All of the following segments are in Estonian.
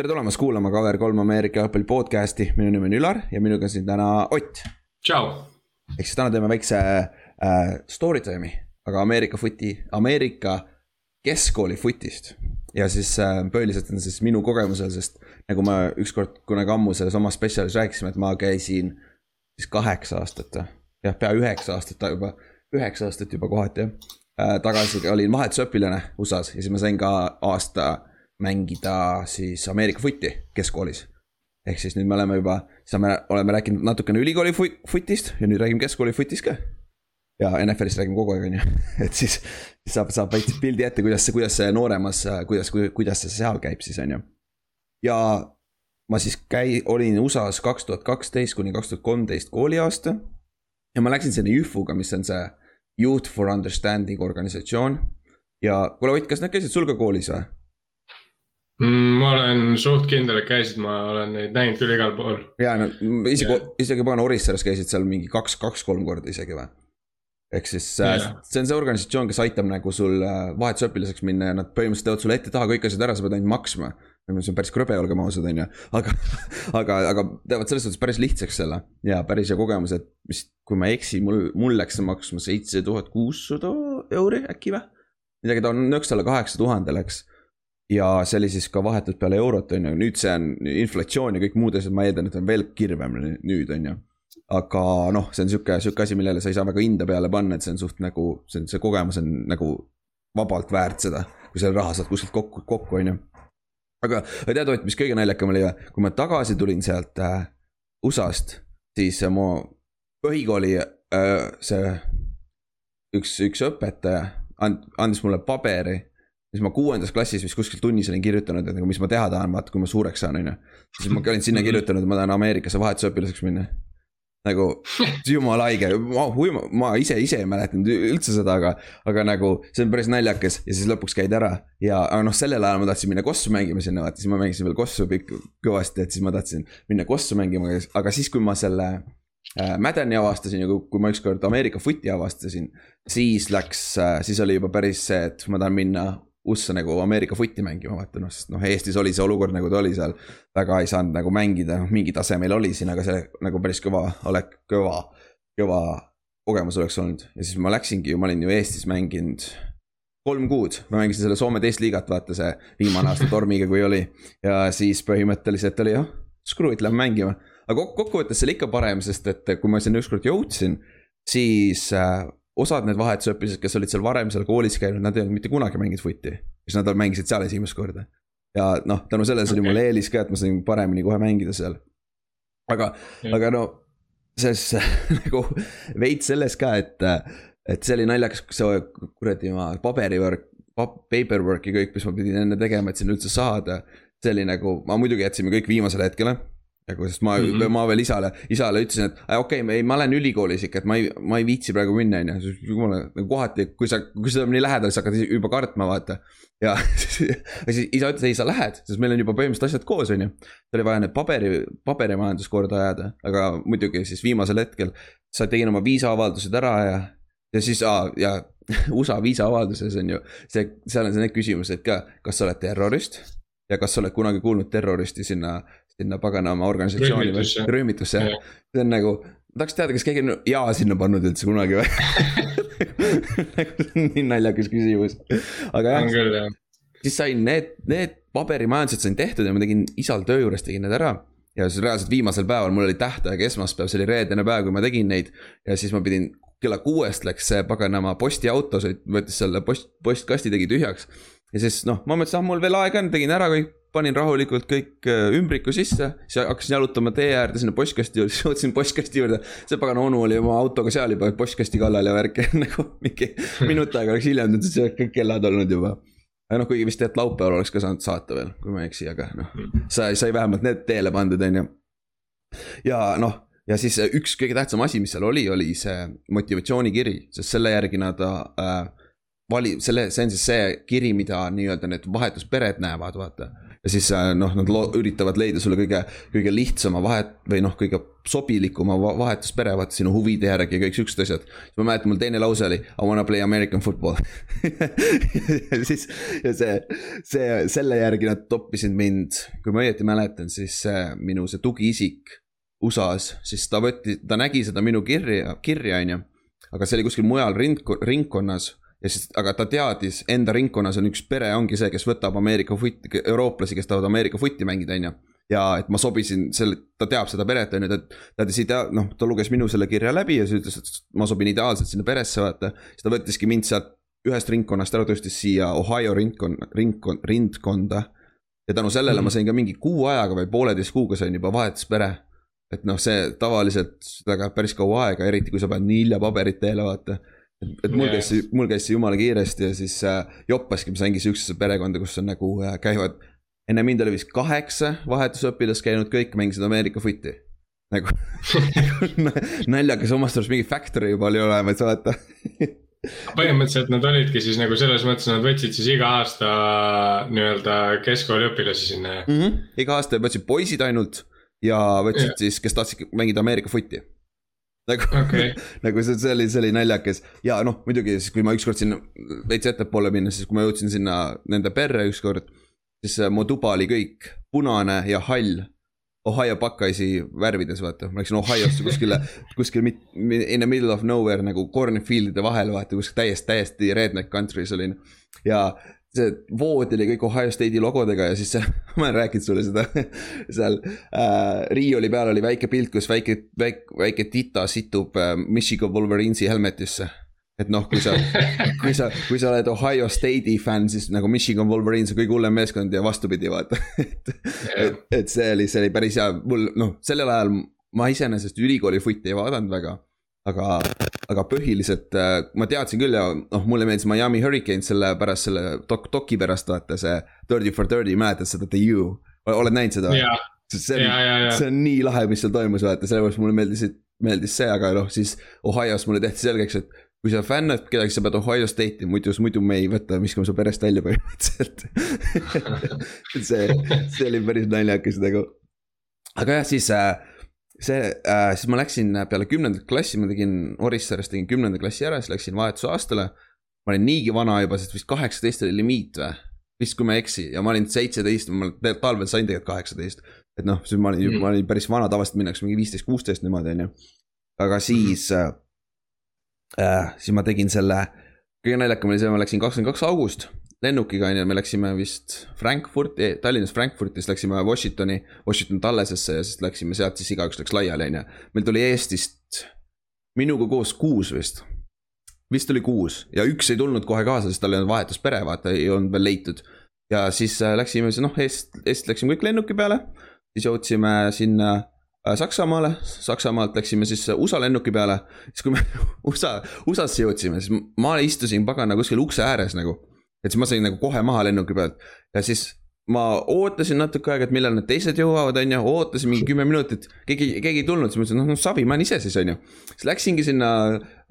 tere tulemast kuulama Cover kolm Ameerika jalgpalli podcast'i, minu nimi on Ülar ja minuga on siin täna Ott. tšau. ehk siis täna teeme väikse äh, story time'i, aga Ameerika footi, Ameerika keskkooli footist. ja siis äh, põhiliselt on siis minu kogemusel, sest nagu ma ükskord kunagi ammu selles omas spetsialis rääkisime, et ma käisin siis kaheksa aastat, jah, pea üheksa aastat juba, üheksa aastat juba kohati jah äh,. tagasi olin vahetusõpilane USA-s ja siis ma sain ka aasta mängida siis Ameerika footi keskkoolis. ehk siis nüüd me oleme juba, siis me oleme rääkinud natukene ülikooli footist ja nüüd räägime keskkooli footist ka. ja NFL-ist räägime kogu aeg, on ju, et siis, saab, saab väikse pildi ette, kuidas see, kuidas see nooremas, kuidas, kuidas see seal käib siis, on ju. ja ma siis käi-, olin USA-s kaks tuhat kaksteist kuni kaks tuhat kolmteist kooliaasta. ja ma läksin sinna JÜFU-ga, mis on see Youth for Understanding organisatsioon. ja kuule Ott, kas nad käisid sul ka koolis või? Mm,? ma olen suht kindel, et käisid, ma olen neid näinud küll igal pool. ja no isegi, isegi pagan Orissaares käisid seal mingi kaks, kaks-kolm korda isegi või? ehk siis. Äh, see on see organisatsioon, kes aitab nagu sul äh, vahetusõpilaseks minna ja nad põhimõtteliselt teevad sulle ette-taha kõik asjad ära, sa pead ainult maksma. see on päris krõbe, olgem ausad, on ju, aga, aga, aga teevad selles suhtes päris lihtsaks selle ja päris hea kogemus, et vist kui ma ei eksi, mul, mul läks see maksma seitse tuhat kuussada euri äkki või? midagi ta on nõks alla kaheksa tuhande läks ja see oli siis ka vahetult peale eurot, on ju, nüüd see on inflatsioon ja kõik muud asjad, ma eeldan, et on veel kirvem nüüd, on ju. aga noh, see on sihuke, sihuke asi, millele sa ei saa väga hinda peale panna, et see on suht nagu, see on, see kogemus on nagu vabalt väärt seda, kui selle raha saad kuskilt kokku, kokku, on ju. aga tead, Ott, mis kõige naljakam oli, kui ma tagasi tulin sealt äh, USA-st, siis äh, mu põhikooli äh, see üks, üks õpetaja and, andis mulle paberi siis ma kuuendas klassis vist kuskil tunnis olin kirjutanud, et nagu mis ma teha tahan, vaata kui ma suureks saan, on ju. siis ma olin sinna kirjutanud, ma tahan Ameerikasse vahetusõpilaseks minna. nagu jumala haige, ma, ma, ma ise, ise ei mäletanud üldse seda, aga, aga nagu see on päris naljakas ja siis lõpuks käid ära. ja, aga noh, sellel ajal ma tahtsin minna kossu mängima sinna, vaata siis ma mängisin veel kossu pikk, kõvasti, et siis ma tahtsin minna kossu mängima, aga siis, kui ma selle äh, Madeni avastasin ja kui, kui ma ükskord Ameerika footi avastasin, siis läks äh,, siis oli juba päris see, et ma tahan minna USA nagu Ameerika footi mängima, vaata noh, sest noh, Eestis oli see olukord nagu ta oli seal. väga ei saanud nagu mängida, mingi tase meil oli siin, aga see nagu päris kõva, olek-, kõva, kõva kogemus oleks olnud ja siis ma läksingi ju, ma olin ju Eestis mänginud kolm kuud, ma mängisin selle Soome teist liigat, vaata see viimane aasta Tormiga, kui oli. ja siis põhimõtteliselt oli jah, screw it, lähme mängima. aga kokkuvõttes see oli ikka parem, sest et kui ma sinna ükskord jõudsin, siis äh, osad need vahetusõpilased, kes olid seal varem seal koolis käinud, nad ei olnud mitte kunagi mänginud footi. siis nad mängisid seal esimest korda. ja noh, tänu sellele okay. oli mul eelis ka, et ma sain paremini kohe mängida seal. aga, aga no selles nagu veits selles ka, et, et see oli naljakas, see kuradi ma paberivõrk, paperwork ja kõik, mis ma pidin enne tegema, et sinna üldse saada. see oli nagu, ma muidugi jätsime kõik viimasele hetkele nagu, sest ma mm, -hmm. ma veel isale, isale ütlesin, et okei okay,, ma olen ülikoolis ikka, et ma ei, ma ei viitsi praegu minna, on ju. jumala, nagu kohati, kui sa, kui sa oled nii lähedal, siis hakkad juba kartma, vaata. ja siis isa ütles, ei, sa lähed, sest meil on juba põhimõtteliselt asjad koos, on ju. oli vaja need paberi, paberimajandus korda ajada, aga muidugi siis viimasel hetkel sa tegin oma viisaavaldused ära ja, ja siis ja USA viisaavalduses on ju see, seal on see need küsimused ka, kas sa oled terrorist ja kas sa oled kunagi kuulnud terroristi sinna sinna paganama organisatsiooni või rühmitusse, see on nagu, ma tahaks teada, kas keegi on jaa sinna pannud üldse kunagi või nii naljakas küsimus, aga jah. on küll jah. siis sain need, need paberimajandused sain tehtud ja ma tegin isal töö juures tegin need ära ja siis reaalselt viimasel päeval mul oli tähtaeg esmaspäev, see oli reedene päev, kui ma tegin neid. ja siis ma pidin, kella kuuest läks see paganama postiauto, võttis selle post, postkasti, tegi tühjaks. ja siis noh, ma mõtlesin, ah mul veel aega on, tegin ära kõik panin rahulikult kõik äh, ümbriku sisse, siis hakkasin jalutama tee äärde sinna postkasti juurde, siis jõudsin postkasti juurde. see pagan onu oli oma autoga seal juba postkasti kallal ja värk nagu mingi minut aega oleks hiljem, siis kõik kellad olnud juba. noh, kuigi vist tegelikult laupäeval oleks ka saanud saata veel, kui ma ei eksi, aga noh, sai, sai vähemalt need teele pandud, on ju. ja noh, ja siis üks kõige tähtsam asi, mis seal oli, oli see motivatsioonikiri, sest selle järgi nad äh, vali-, selle, see on siis see kiri, mida nii-öelda need vahetuspered näevad, vaata ja siis äh, noh, nad üritavad leida sulle kõige, kõige lihtsama vahet või noh, kõige sobilikuma vahetuspere, vaata sinu huvide järgi ja kõik siuksed asjad. siis ma mäletan, mul teine lause oli I wanna play American football siis, ja see, see, selle järgi nad toppisid mind, kui ma õieti mäletan, siis see minu see tugiisik USA-s, siis ta võttis, ta nägi seda minu kirja, kirja, on ju. aga see oli kuskil mujal ring, ringkonnas ja siis, aga ta teadis, enda ringkonnas on üks pere, ongi see, kes võtab Ameerika footi, eurooplasi, kes tahavad Ameerika footi mängida, on ju. ja et ma sobisin selle, ta teab seda peret, on ju, ta teadis idea-, noh, ta luges minu selle kirja läbi ja siis ütles, et ma sobin ideaalselt sinna peresse, vaata. siis ta võttiski mind sealt ühest ringkonnast ära, tõstis siia Ohio ringkonna, ringkond, rindkonda. ja tänu sellele mm -hmm. ma sain ka mingi kuu ajaga või pooleteist kuuga sain juba vahetuspere. et noh, see tavaliselt, seda läheb päris kaua aega, eriti kui sa pead nii hilja paberit teele, vaata et mul käis see, mul käis see jumala kiiresti ja siis äh, joppaski, ma saingi siuksesse perekonda, kus on nagu äh, käivad. enne mind oli vist kaheksa vahetusõpilast käinud, kõik mängisid Ameerika footi. nagu naljakas, omast arust mingi factory juba oli olemas, vaata põhimõtteliselt nad olidki siis nagu selles mõttes, nad võtsid siis iga aasta nii-öelda keskkooliõpilasi sinna mm. -hmm. iga aasta võtsid poisid ainult ja võtsid yeah. siis, kes tahtsid mängida Ameerika footi nagu okay. nagu see, see oli, see oli naljakas ja noh, muidugi siis, kui ma ükskord sinna veits ettepoole minna, siis kui ma jõudsin sinna nende perre ükskord. siis äh, mu tuba oli kõik punane ja hall. Ohio Buckeye'si värvides, vaata, ma läksin Ohio'sse kuskile, kuskil in the middle of nowhere nagu cornfield'ide vahel, vaata, kuskil täiesti, täiesti redneck country's olin. ja see vood oli kõik Ohio State'i logodega ja siis see, ma olen rääkinud sulle seda seal äh, riiuli peal oli väike pilt, kus väike, väike, väike tita situb äh, Michigan Wolverines'i helmetisse. et noh, kui sa, kui sa, kui sa oled Ohio State'i fänn, siis nagu Michigan Wolverines on kõige hullem meeskond ja vastupidi, vaata. et, et, et see oli, see oli päris hea, mul noh, sellel ajal ma iseenesest ülikooli footi ei vaadanud väga aga, aga põhiliselt äh, ma teadsin küll ja noh, mulle meeldis Miami Hurricanes selle pärast, selle dok-, doki pärast vaata see Dirty for Dirty, mäletad seda The U, oled näinud seda? see on, see on nii lahe, mis seal toimus, vaata, sellepärast mulle meeldis, meeldis see, aga noh, siis Ohio's mulle tehti selgeks, et kui sa fännad kedagi, sa pead Ohio State'i, muidu, muidu me ei võta, viskame su perest välja põhimõtteliselt see, see oli päris naljakas nagu. aga jah, siis äh, see äh,, siis ma läksin peale kümnendat klassi, ma tegin Orissaares tegin kümnenda klassi ära, siis läksin vahetusaastale. ma olin niigi vana juba, sest vist kaheksateist oli limiit või? vist, kui ma ei eksi ja ma olin seitseteist, ma talvel sain tegelikult kaheksateist. et noh, siis ma olin mm., ma olin päris vana, tavaliselt minnakse mingi viisteist, kuusteist niimoodi, on ju. aga siis äh,, äh, siis ma tegin selle, kõige naljakam oli see, ma läksin kakskümmend kaks august lennukiga on ju, me läksime vist Frankfurti, Tallinnast Frankfurti, siis läksime Washingtoni, Washington Tallesesse ja siis läksime sealt, siis igaüks läks laiali, on ju. meil tuli Eestist minuga koos kuus vist. vist oli kuus ja üks ei tulnud kohe kaasa, sest tal ei olnud vahetuspere, vaata, ei olnud veel leitud. ja siis äh, läksime, noh, Eest, Eestist läksime kõik lennuki peale. siis jõudsime sinna äh, Saksamaale, Saksamaalt läksime siis USA lennuki peale. siis kui me USA, USA-sse jõudsime, siis ma istusin pagana kuskil ukse ääres nagu et siis ma sain nagu kohe maha lennuki pealt. Ja siis ma ootasin natuke aega, et millal need teised jõuavad, on ju, ootasin mingi kümme minutit, keegi, keegi ei tulnud, siis ma ütlesin, noh, noh, savi, ma olen ise siis, on ju. siis läksingi sinna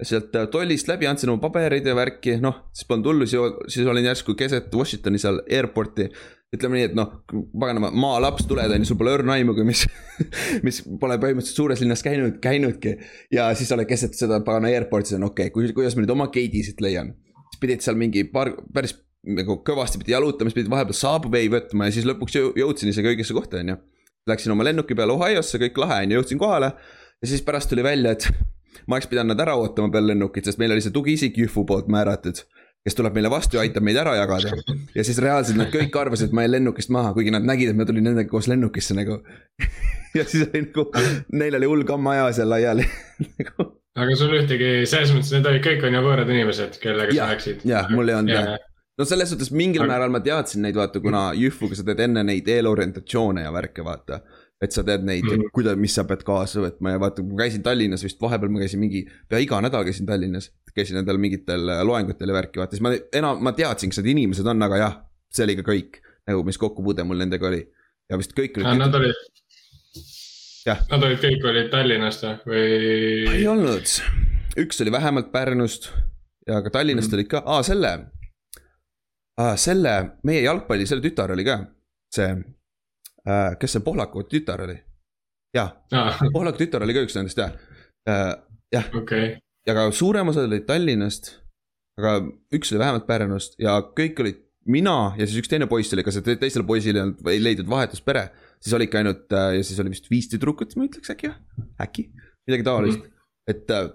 sealt tollist läbi, andsin oma paberid ja värki, noh, siis polnud hullu, siis olin järsku keset Washingtoni seal airport'i. ütleme nii, et noh, paganama maalaps tuled, on ju, sul pole õrna aimugi, mis mis pole põhimõtteliselt suures linnas käinud, käinudki. ja siis oled keset seda pagana airport'i, okei. Okay,, kuidas ma nüüd oma gate'i siit leian pidid seal mingi paar, päris nagu kõvasti pidi jalutama, siis pidid vahepeal Subway võtma ja siis lõpuks jõudsin isegi õigesse kohta, on ju. Läksin oma lennuki peale Ohio'sse, kõik lahe on ju, jõudsin kohale. ja siis pärast tuli välja, et ma oleks pidanud nad ära ootama peale lennukit, sest meil oli see tugiisik Jühvu poolt määratud. Kes tuleb meile vastu ja aitab meid ära jagada. ja siis reaalselt nad kõik arvasid, et ma jäin lennukist maha, kuigi nad nägid, et ma tulin nendega koos lennukisse nagu ja siis oli nagu, neil oli hull kammaja seal laiali nagu aga sul ühtegi, selles mõttes need olid, kõik on ju võõrad inimesed, kellega sa läksid. jah, mul ei olnud jah. no selles suhtes mingil aga... määral ma teadsin neid, vaata, kuna Jühvuga sa teed enne neid eelorientatsioone ja värke, vaata. Et sa teed neid mm., kuidas, mis sa pead kaasa võtma ja vaata, kui ma käisin Tallinnas vist vahepeal ma käisin mingi, pea iga nädal käisin Tallinnas. käisin nendel mingitel äh, loengutel ja värki, vaata, siis ma enam, ma teadsin, kes need inimesed on, aga jah, see oli ka kõik. nagu, mis kokkupuude mul nendega oli. ja vist kõik olid. Nad olid Nad olid kõik olid Tallinnast või? ei olnud, üks oli vähemalt Pärnust ja ka Tallinnast mm -hmm. olid ka, aa selle selle meie jalgpalli, selle tütar oli ka. see kes see Pohlaku tütar oli? jah ah., Pohlaku tütar oli ka üks nendest jah äh,, jah okay.. ja ka suurem osa olid Tallinnast, aga üks oli vähemalt Pärnust ja kõik olid mina ja siis üks teine poiss oli, kas teisel poisil ei olnud, ei leidnud vahetuspere. siis olidki ainult äh, ja siis oli vist viis tüdrukut, ma ütleks äkki või, äkki, midagi taolist mm, -hmm. et äh,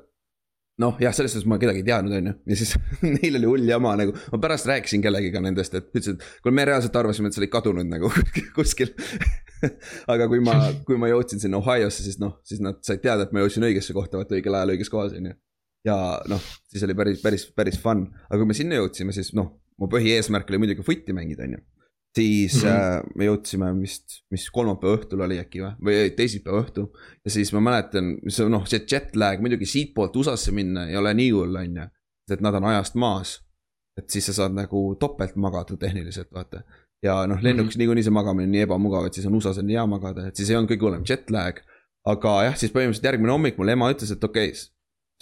noh, jah, selles suhtes ma kedagi ei teadnud, on ju, ja siis neil oli hull jama nagu, ma pärast rääkisin kellegiga nendest, et ütlesid, et kuule, me reaalselt arvasime, et sa olid kadunud nagu kuskil. Aga kui ma, kui ma jõudsin sinna Ohio'sse, siis noh, siis nad said teada, et ma jõudsin õigesse kohta, vaata õigel ajal õiges kohas, on ju. ja noh, siis oli päris, päris, päris fun, aga kui me sinna jõudsime, siis noh, mu põhieesmärk oli muidugi footi mängida, on ju siis mm -hmm. äh, me jõudsime vist, mis kolmapäeva õhtul oli äkki või, või teisipäeva õhtul. ja siis ma mäletan, see noh, see jet lag muidugi siitpoolt USA-sse minna ei ole nii hull, on ju. et nad on ajast maas. et siis sa saad nagu topelt magada tehniliselt, vaata. ja noh, lennuks mm -hmm. niikuinii see magamine on nii ebamugav, et siis on USA-s on nii hea magada, et siis ei olnud kõige hullem jet lag. aga jah, siis põhimõtteliselt järgmine hommik mul ema ütles, et okei okay,,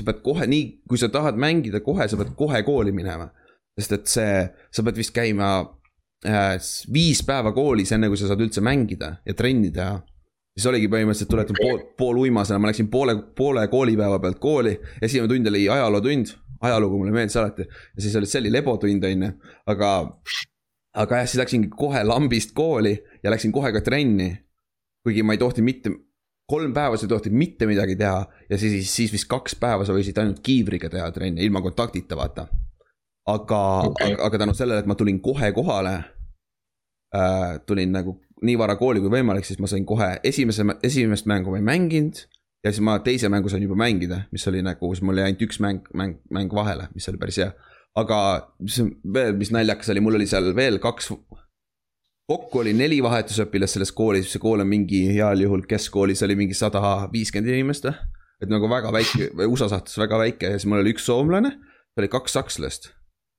sa pead kohe nii, kui sa tahad mängida kohe, sa pead kohe kooli minema. sest et see, sa pead vist käima viis päeva koolis, enne kui sa saad üldse mängida ja trenni teha. siis oligi põhimõtteliselt, tuletan pool, pooluimasena, ma läksin poole, poole koolipäeva pealt kooli. esimene tund oli ajalootund, ajalugu mulle meeldis alati. ja siis oli, see oli lebotund, on ju, aga. aga jah, siis läksingi kohe lambist kooli ja läksin kohe ka trenni. kuigi ma ei tohtinud mitte, kolm päeva sa ei tohtinud mitte midagi teha ja siis, siis vist kaks päeva sa võisid ainult kiivriga teha trenni, ilma kontaktita, vaata aga okay., aga, aga tänu sellele, et ma tulin kohe kohale äh,. tulin nagu nii vara kooli kui võimalik, siis ma sain kohe esimese, esimest mängu ma ei mänginud. ja siis ma teise mängu sain juba mängida, mis oli nagu, siis mul jäi ainult üks mäng, mäng, mäng vahele, mis oli päris hea. aga mis veel, mis naljakas oli, mul oli seal veel kaks. kokku oli neli vahetusõpilast selles koolis, see kool on mingi heal juhul keskkoolis oli mingi sada viiskümmend inimest. et nagu väga väike, USA suhtes väga väike ja siis mul oli üks soomlane, oli kaks sakslast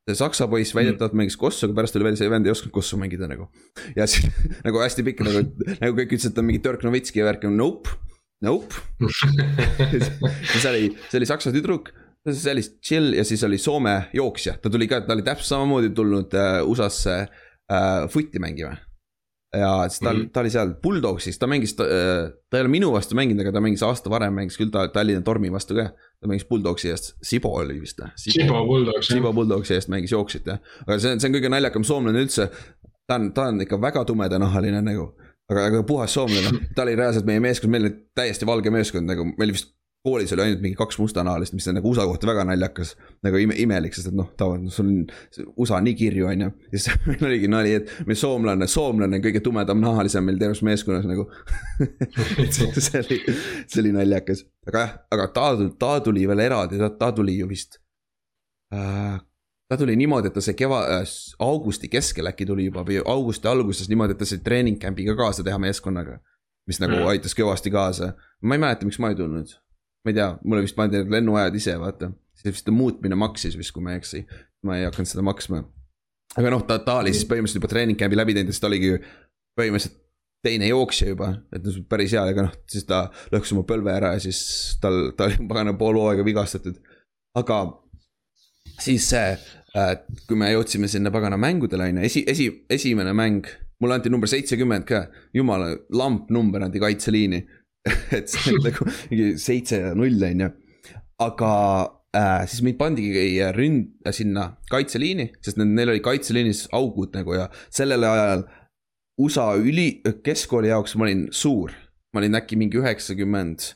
see saksa poiss väidetavalt mängis kossu, aga pärast oli veel see vend ei osanud kossu mängida nagu. ja siis nagu hästi pikk nagu, nagu kõik ütlesid, et ta on mingi Dirk Nowitzki värk, nope, nope. See oli, see oli saksa tüdruk, sellist chill ja siis oli Soome jooksja, ta tuli ka, ta oli täpselt samamoodi tulnud äh, USA-sse äh, footi mängima ja siis ta mm, -hmm. ta oli seal Bulldogsis, ta mängis, ta ei ole minu vastu mänginud, aga ta mängis aasta varem, mängis küll ta Tallinna Tormi vastu ka. ta mängis Bulldogsi eest, Sibo oli vist või? Sibo Bulldogs. Sibo Bulldogsi eest mängis, jooksid jah, aga see on, see on kõige naljakam soomlane üldse. ta on, ta on ikka väga tumedanahaline nagu, aga, aga puhas soomlane, ta oli reaalselt meie meeskond, meil oli täiesti valge meeskond nagu, meil vist koolis oli ainult mingi kaks mustanahalist, mis on nagu USA kohta väga naljakas. nagu ime, imelik, sest et noh, tavaliselt sul on, USA nii kirju, on ju. ja siis meil oligi nali, et meil soomlane, soomlane kõige tumedam nahalisem meil terves meeskonnas nagu see oli, see oli naljakas, aga jah, aga ta, ta tuli veel eraldi, ta, ta tuli ju vist äh, ta tuli niimoodi, et ta see keva- äh,, augusti keskel äkki tuli juba või augusti alguses niimoodi, et ta sai treening camp'iga kaasa teha meeskonnaga. mis nagu mm. aitas kõvasti kaasa, ma ei mäleta, miks ma ei tulnud ma ei tea, mulle vist pandi need lennuajad ise, vaata. see vist muutmine maksis vist, kui ma ei eksi. ma ei hakanud seda maksma. aga noh, ta, ta oli siis põhimõtteliselt juba treening camp'i läbi teinud ja siis ta oligi põhimõtteliselt teine jooksja juba, et päris hea, aga noh, siis ta lõhkus oma põlve ära ja siis tal, ta oli pagana pool hooaega vigastatud. aga siis see, kui me jõudsime sinna pagana mängudele, on ju, esi, esi, esimene mäng, mulle anti number seitsekümmend ka, jumala lamp number anti kaitseliini et see on nagu mingi seitse ja null, on ju. aga äh, siis meid pandigi ründ- äh, sinna kaitseliini, sest neil oli kaitseliinis augud nagu ja sellel ajal USA üli, keskkooli jaoks ma olin suur. ma olin äkki mingi üheksakümmend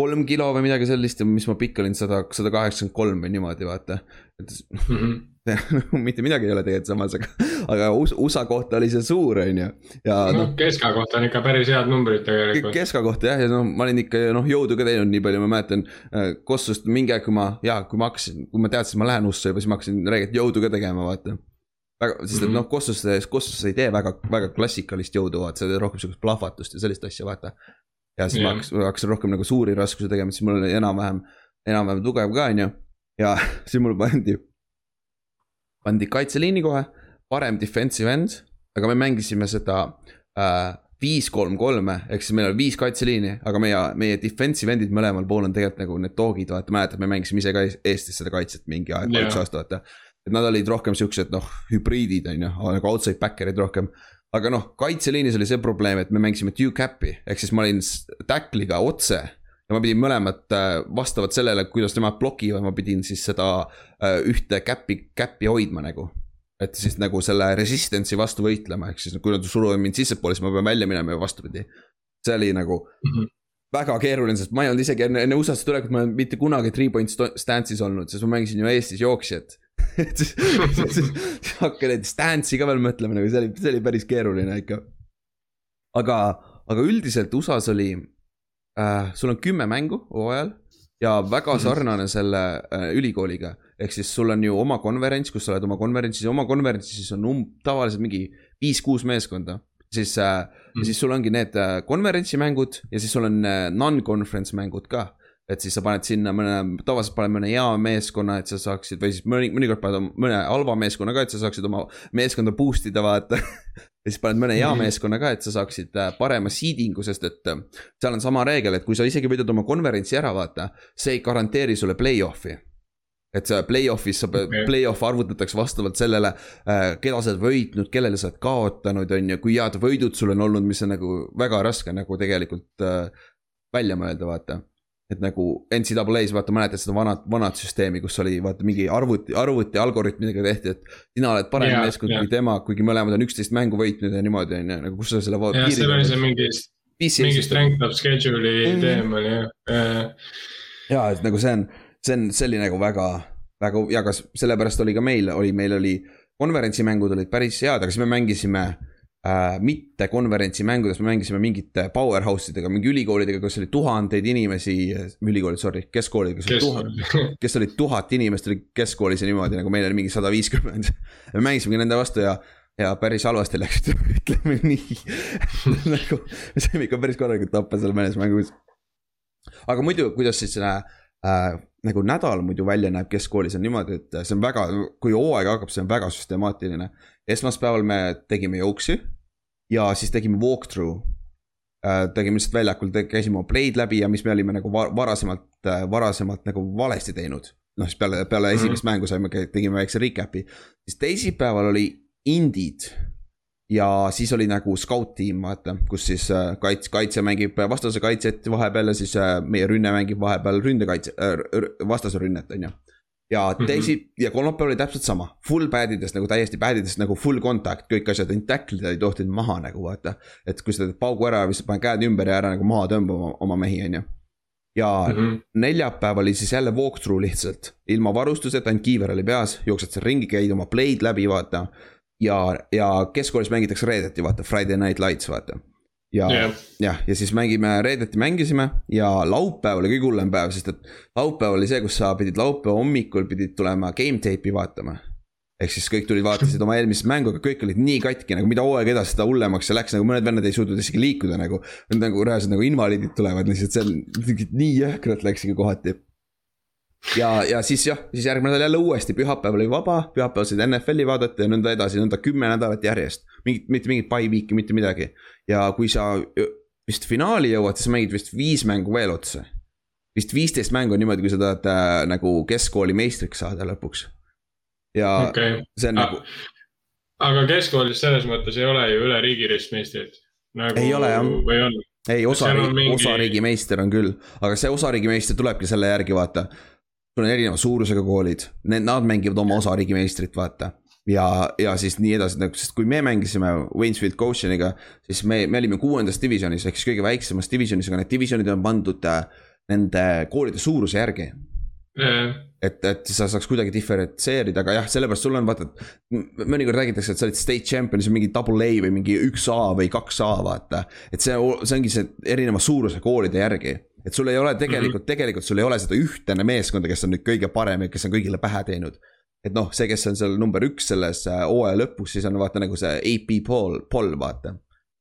kolm kilo või midagi sellist ja mis ma pikk olin, sada, sada kaheksakümmend kolm või niimoodi, vaata. et mm -hmm. mitte midagi ei ole tegelikult samas, aga, aga USA kohta oli see suur, on ju. ja noh no, Keska kohta on ikka päris head numbrid tegelikult. Keska kohta jah, ja no ma olin ikka noh, jõudu ka teinud nii palju, ma mäletan. Äh, Kossust mingi aeg, kui ma, jaa, kui ma hakkasin, kui ma teadsin, et ma lähen USA juba, siis ma hakkasin reeglilt jõudu ka tegema, vaata väga, sest et mhm. noh, Kossuses, Kossuses ei tee väga, väga klassikalist jõudu, vaata, sa teed rohkem sihukest plahvatust ja sellist asja, vaata. ja siis yeah. ma hakkasin, hakkasin rohkem nagu suuri raskusi tegema, siis mul oli enam-vähem, enam-vähem tugev ka, on ju. ja siis mul pandi pandi kaitseliini kohe, parem defensive end, aga me mängisime seda äh, viis, kolm, kolme, ehk siis meil on viis kaitseliini, aga meie, meie defensive end'id mõlemal pool on tegelikult nagu need dog'id, vaata, mäletad, me mängisime ise ka Eestis seda kaitset mingi aeg, üks aasta, vaata. et nad olid rohkem siuksed, noh, hübriidid on ju, nagu outside backer'id rohkem. aga noh, kaitseliinis oli see probleem, et me mängisime two-cap'i, ehk siis ma olin tackliga otse ja ma pidin mõlemat äh, vastavalt sellele, kuidas nemad blokivad, ma pidin siis seda äh, ühte cap'i, cap'i hoidma nagu. et siis nagu selle resistance'i vastu võitlema, ehk siis kui nad suruvad mind sissepoole, siis ma pean välja minema ja vastupidi. see oli nagu mm -hmm. väga keeruline, sest ma ei olnud isegi enne, enne USA-sse tulekut, ma ei olnud mitte kunagi three point stance'is olnud, sest ma mängisin ju Eestis jooksjat et siis hakka neid stance'i ka veel mõtlema, nagu see oli, see oli päris keeruline ikka. aga, aga üldiselt USA-s oli äh,, sul on kümme mängu hooajal ja väga mhm. sarnane selle äh, ülikooliga. ehk siis sul on ju oma konverents, kus sa oled oma konverentsis oma konverentsis on um, tavaliselt mingi viis-kuus meeskonda. siis äh, mm., siis sul ongi need äh, konverentsimängud ja siis sul on äh, non-conference mängud ka et siis sa paned sinna mõne, tavaliselt paned mõne hea meeskonna, et sa saaksid või siis mõni, mõnikord paned mõne halva meeskonna ka, et sa saaksid oma meeskonda boost ida, vaata. Ja siis paned mõne hea meeskonna ka, et sa saaksid äh, parema seeding'u, sest et äh, seal on sama reegel, et kui sa isegi võidad oma konverentsi ära, vaata, see ei garanteeri sulle play-off'i. Et see play-off'is sa okay., play-off arvutatakse vastavalt sellele, äh, keda sa oled võitnud, kellele sa oled kaotanud, on ju, kui head võidud sul on olnud, mis on nagu väga raske nagu tegelikult välja mõelda, vaata et nagu NCAA-s vaata mäletad seda vanat, vanat süsteemi, kus oli vaata mingi arvuti, arvuti algoritmidega tehti, et. sina oled parem yeah, meeskond yeah. kui tema, kuigi mõlemad on üksteist mängu võitnud ja niimoodi on ju, nagu kus sa selle. jah, seal oli see mingi, mingi strength of schedule'i mm. teema oli jah. ja, et nagu see on, see on, see oli nagu väga, väga ja kas sellepärast oli ka meil, oli, meil oli konverentsimängud olid päris head, aga siis me mängisime äh, mitte konverentsi mängudes, me mängisime mingite powerhouse idega, mingi ülikoolidega, kus oli tuhandeid inimesi, ülikoolid, sorry, keskkoolid, kes olid tuhat, kes olid tuhat inimest oli keskkoolis ja niimoodi nagu meil oli mingi sada viiskümmend. me mängisimegi nende vastu ja, ja päris halvasti läks, ütleme nii nagu me saime ikka päris korralikult tappa seal mõnes mängus. aga muidu, kuidas siis äh, äh, nagu nädal muidu välja näeb keskkoolis on niimoodi, et see on väga, kui hooaeg hakkab, see on väga süstemaatiline. Esmaspäeval me tegime jooksi ja siis tegime walkthrough äh,. tegime lihtsalt väljakul, käisime oma play'd läbi ja mis me olime nagu varasemalt äh,, varasemalt nagu valesti teinud. noh, siis peale, peale esimest mm -hmm. mängu saime, tegime väikse recap'i, siis teisipäeval oli indid ja siis oli nagu scout-tiim, vaata, kus siis äh, kaits-, kaitse mängib vastase kaitset vahepeal ja siis meie rünne mängib vahepeal ründekaitse äh,, vastase rünnet, on ju. Ja mhm. teisi mm -hmm. ja kolmapäeval oli täpselt sama, full pad ides nagu täiesti pad ides nagu full contact, kõik asjad, ainult tackle ida ei tohtinud maha nagu vaata. et kui sa teed paugu ära, siis paned käed ümber ja ära nagu maha tõmba oma, oma mehi, on ju ja mm -hmm. neljapäev oli siis jälle walkthrough lihtsalt, ilma varustuseta, ainult kiiver oli peas, jooksed seal ringi, käid oma play'd läbi, vaata ja, ja keskkoolis mängitakse reedeti, vaata, Friday Night Lights, vaata. Ja yeah., jah, ja siis mängime, reedeti mängisime ja laupäev oli kõige hullem päev, sest et laupäev oli see, kus sa pidid laupäeva hommikul pidid tulema game tape'i vaatama ehk siis kõik tulid, vaatasid oma eelmist mängu, aga kõik olid nii katki, nagu mida hooaeg edasi, seda hullemaks see läks, nagu mõned vennad ei suutnud isegi liikuda nagu. nagu reaalselt nagu invaliidid tulevad lihtsalt, on nii jõhkralt läks ikka kohati ja, ja siis jah, siis järgmine nädal jälle uuesti, pühapäev oli vaba, pühapäeval said NFL-i vaadata ja nõnda edasi, nõnda kümme nädalat järjest. Mingit, mitte mingit by week'i, mitte midagi. ja kui sa vist finaali jõuad, siis mängid vist viis mängu veel otsa. vist viisteist mängu on niimoodi, kui sa tahad äh, nagu keskkooli meistriks saada lõpuks. ja okay. see on nagu. aga keskkoolis selles mõttes ei ole ju üle riigi ristmeistrit nagu,. ei ole jah. või on? ei, osariigi mingi..., osariigi meister on küll, aga see osariigi meister tulebki selle järgi, vaata sul on erineva suurusega koolid, need, nad mängivad oma osariigi meistrit, vaata. Ja, ja siis nii edasi, nagu, sest kui me mängisime Waynesfield Gosheniga, siis me, me olime kuuendas divisjonis ehk siis kõige väiksemas divisjonis, aga need divisjonid on pandud äh, nende koolide suuruse järgi mm.. et, et sa saaks kuidagi diferentseerida, aga jah, sellepärast sul on vaata, et mõnikord räägitakse, et sa oled state champion, see on mingi double A või mingi üks A või kaks A, vaata. et see, see ongi see erineva suuruse koolide järgi et sul ei ole tegelikult mm, -hmm. tegelikult sul ei ole seda ühtene meeskonda, kes on nüüd kõige parem ja kes on kõigile pähe teinud. Et noh, see, kes on seal number üks selles äh, hooaja lõpus, siis on vaata nagu see AP poll, poll vaata.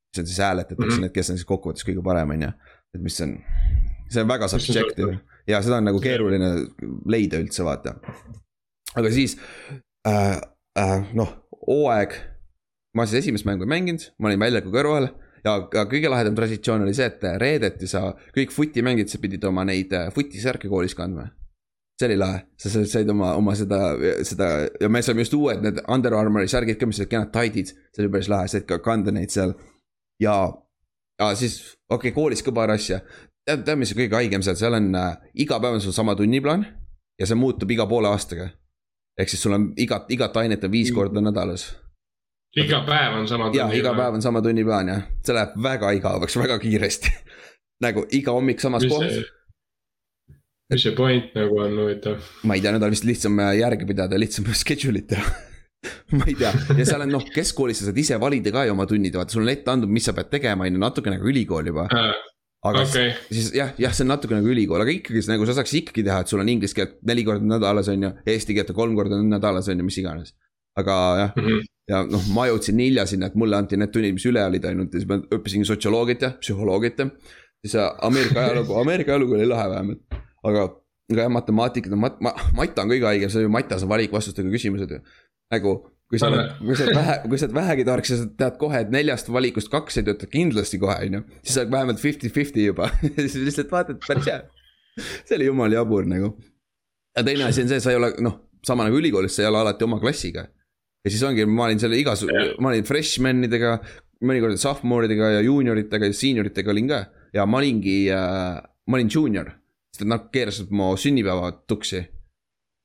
mis on siis hääletatakse mm -hmm. need, kes on siis kokkuvõttes kõige parem, on ju. et mis on, see on väga subjective ja seda on nagu keeruline leida üldse, vaata. aga siis äh, äh, noh, hooaeg. ma siis esimest mängu ei mänginud, ma olin väljaku kõrval ja, ja kõige lahedam traditsioon oli see, et reedeti sa, kõik futimängijad, sa pidid oma neid äh, futisärke koolis kandma. See oli lahe, sa said oma, oma seda, seda ja me saime just uued need Under Armouri särgid ka, mis olid kenad taidid. see oli päris lahe, said ka kanda neid seal. ja, ja siis okei okay,, koolis ka paar asja. tead, tead, mis on kõige haigem seal, seal on äh, iga päev on sul sama tunniplaan. ja see muutub iga poole aastaga. ehk siis sul on igat, igat ainet on viis mm. korda nädalas iga päev on sama tunniplaan. iga päev on sama tunniplaan jah, see läheb väga igavaks, väga kiiresti nagu iga hommik samas mis kohas mis see point nagu on huvitav? ma ei tea, nüüd on vist lihtsam äh, järge pidada, lihtsam schedule'it teha ma ei tea ja seal on noh, keskkoolis sa saad ise valida ka ju oma tunnid, vaata sul on ette antud, mis sa pead tegema, on ju, natuke nagu ülikool juba äh,. aga okay. siis jah, jah, see on natuke nagu ülikool, aga ikkagi nagu sa saaks ikkagi teha, et sul on inglise keelt neli korda nädalas on ju, eesti keelt kolm korda nädalas on ju, mis iganes. aga jah mm, -hmm. ja noh, ma jõudsin hilja sinna, et mulle anti need tunnid, mis üle olid ainult ja siis ma õppisin sotsioloogiat ja psühholoogiat ja. siis Ameerika ajalugu, Ameerika ajalugu oli lahe vähemalt aga, aga jah, matemaatikat on mat-, ma-, Mata on kõige haigem, see on ju Matas on valikvastustega küsimused ju. nagu, kui sa oled, kui sa oled vähe, kui sa oled vähegi tark, siis sa tead kohe, et neljast valikust kaks ei tööta kindlasti kohe, on ju. siis sa oled vähemalt fifty-fifty juba siis lihtsalt vaatad, päris hea. see oli jumala jabur nagu. ja teine asi on see, sa ei ole, noh, sama nagu ülikoolis, sa ei ole alati oma klassiga. ja siis ongi, ma olin seal igasugu, ma olin freshman idega, mõnikord sophomore idega ja juunioritega ja senioritega olin ka. ja ma olingi äh,, ma olin juunior sest nad keerasid mu sünnipäeva tuksi.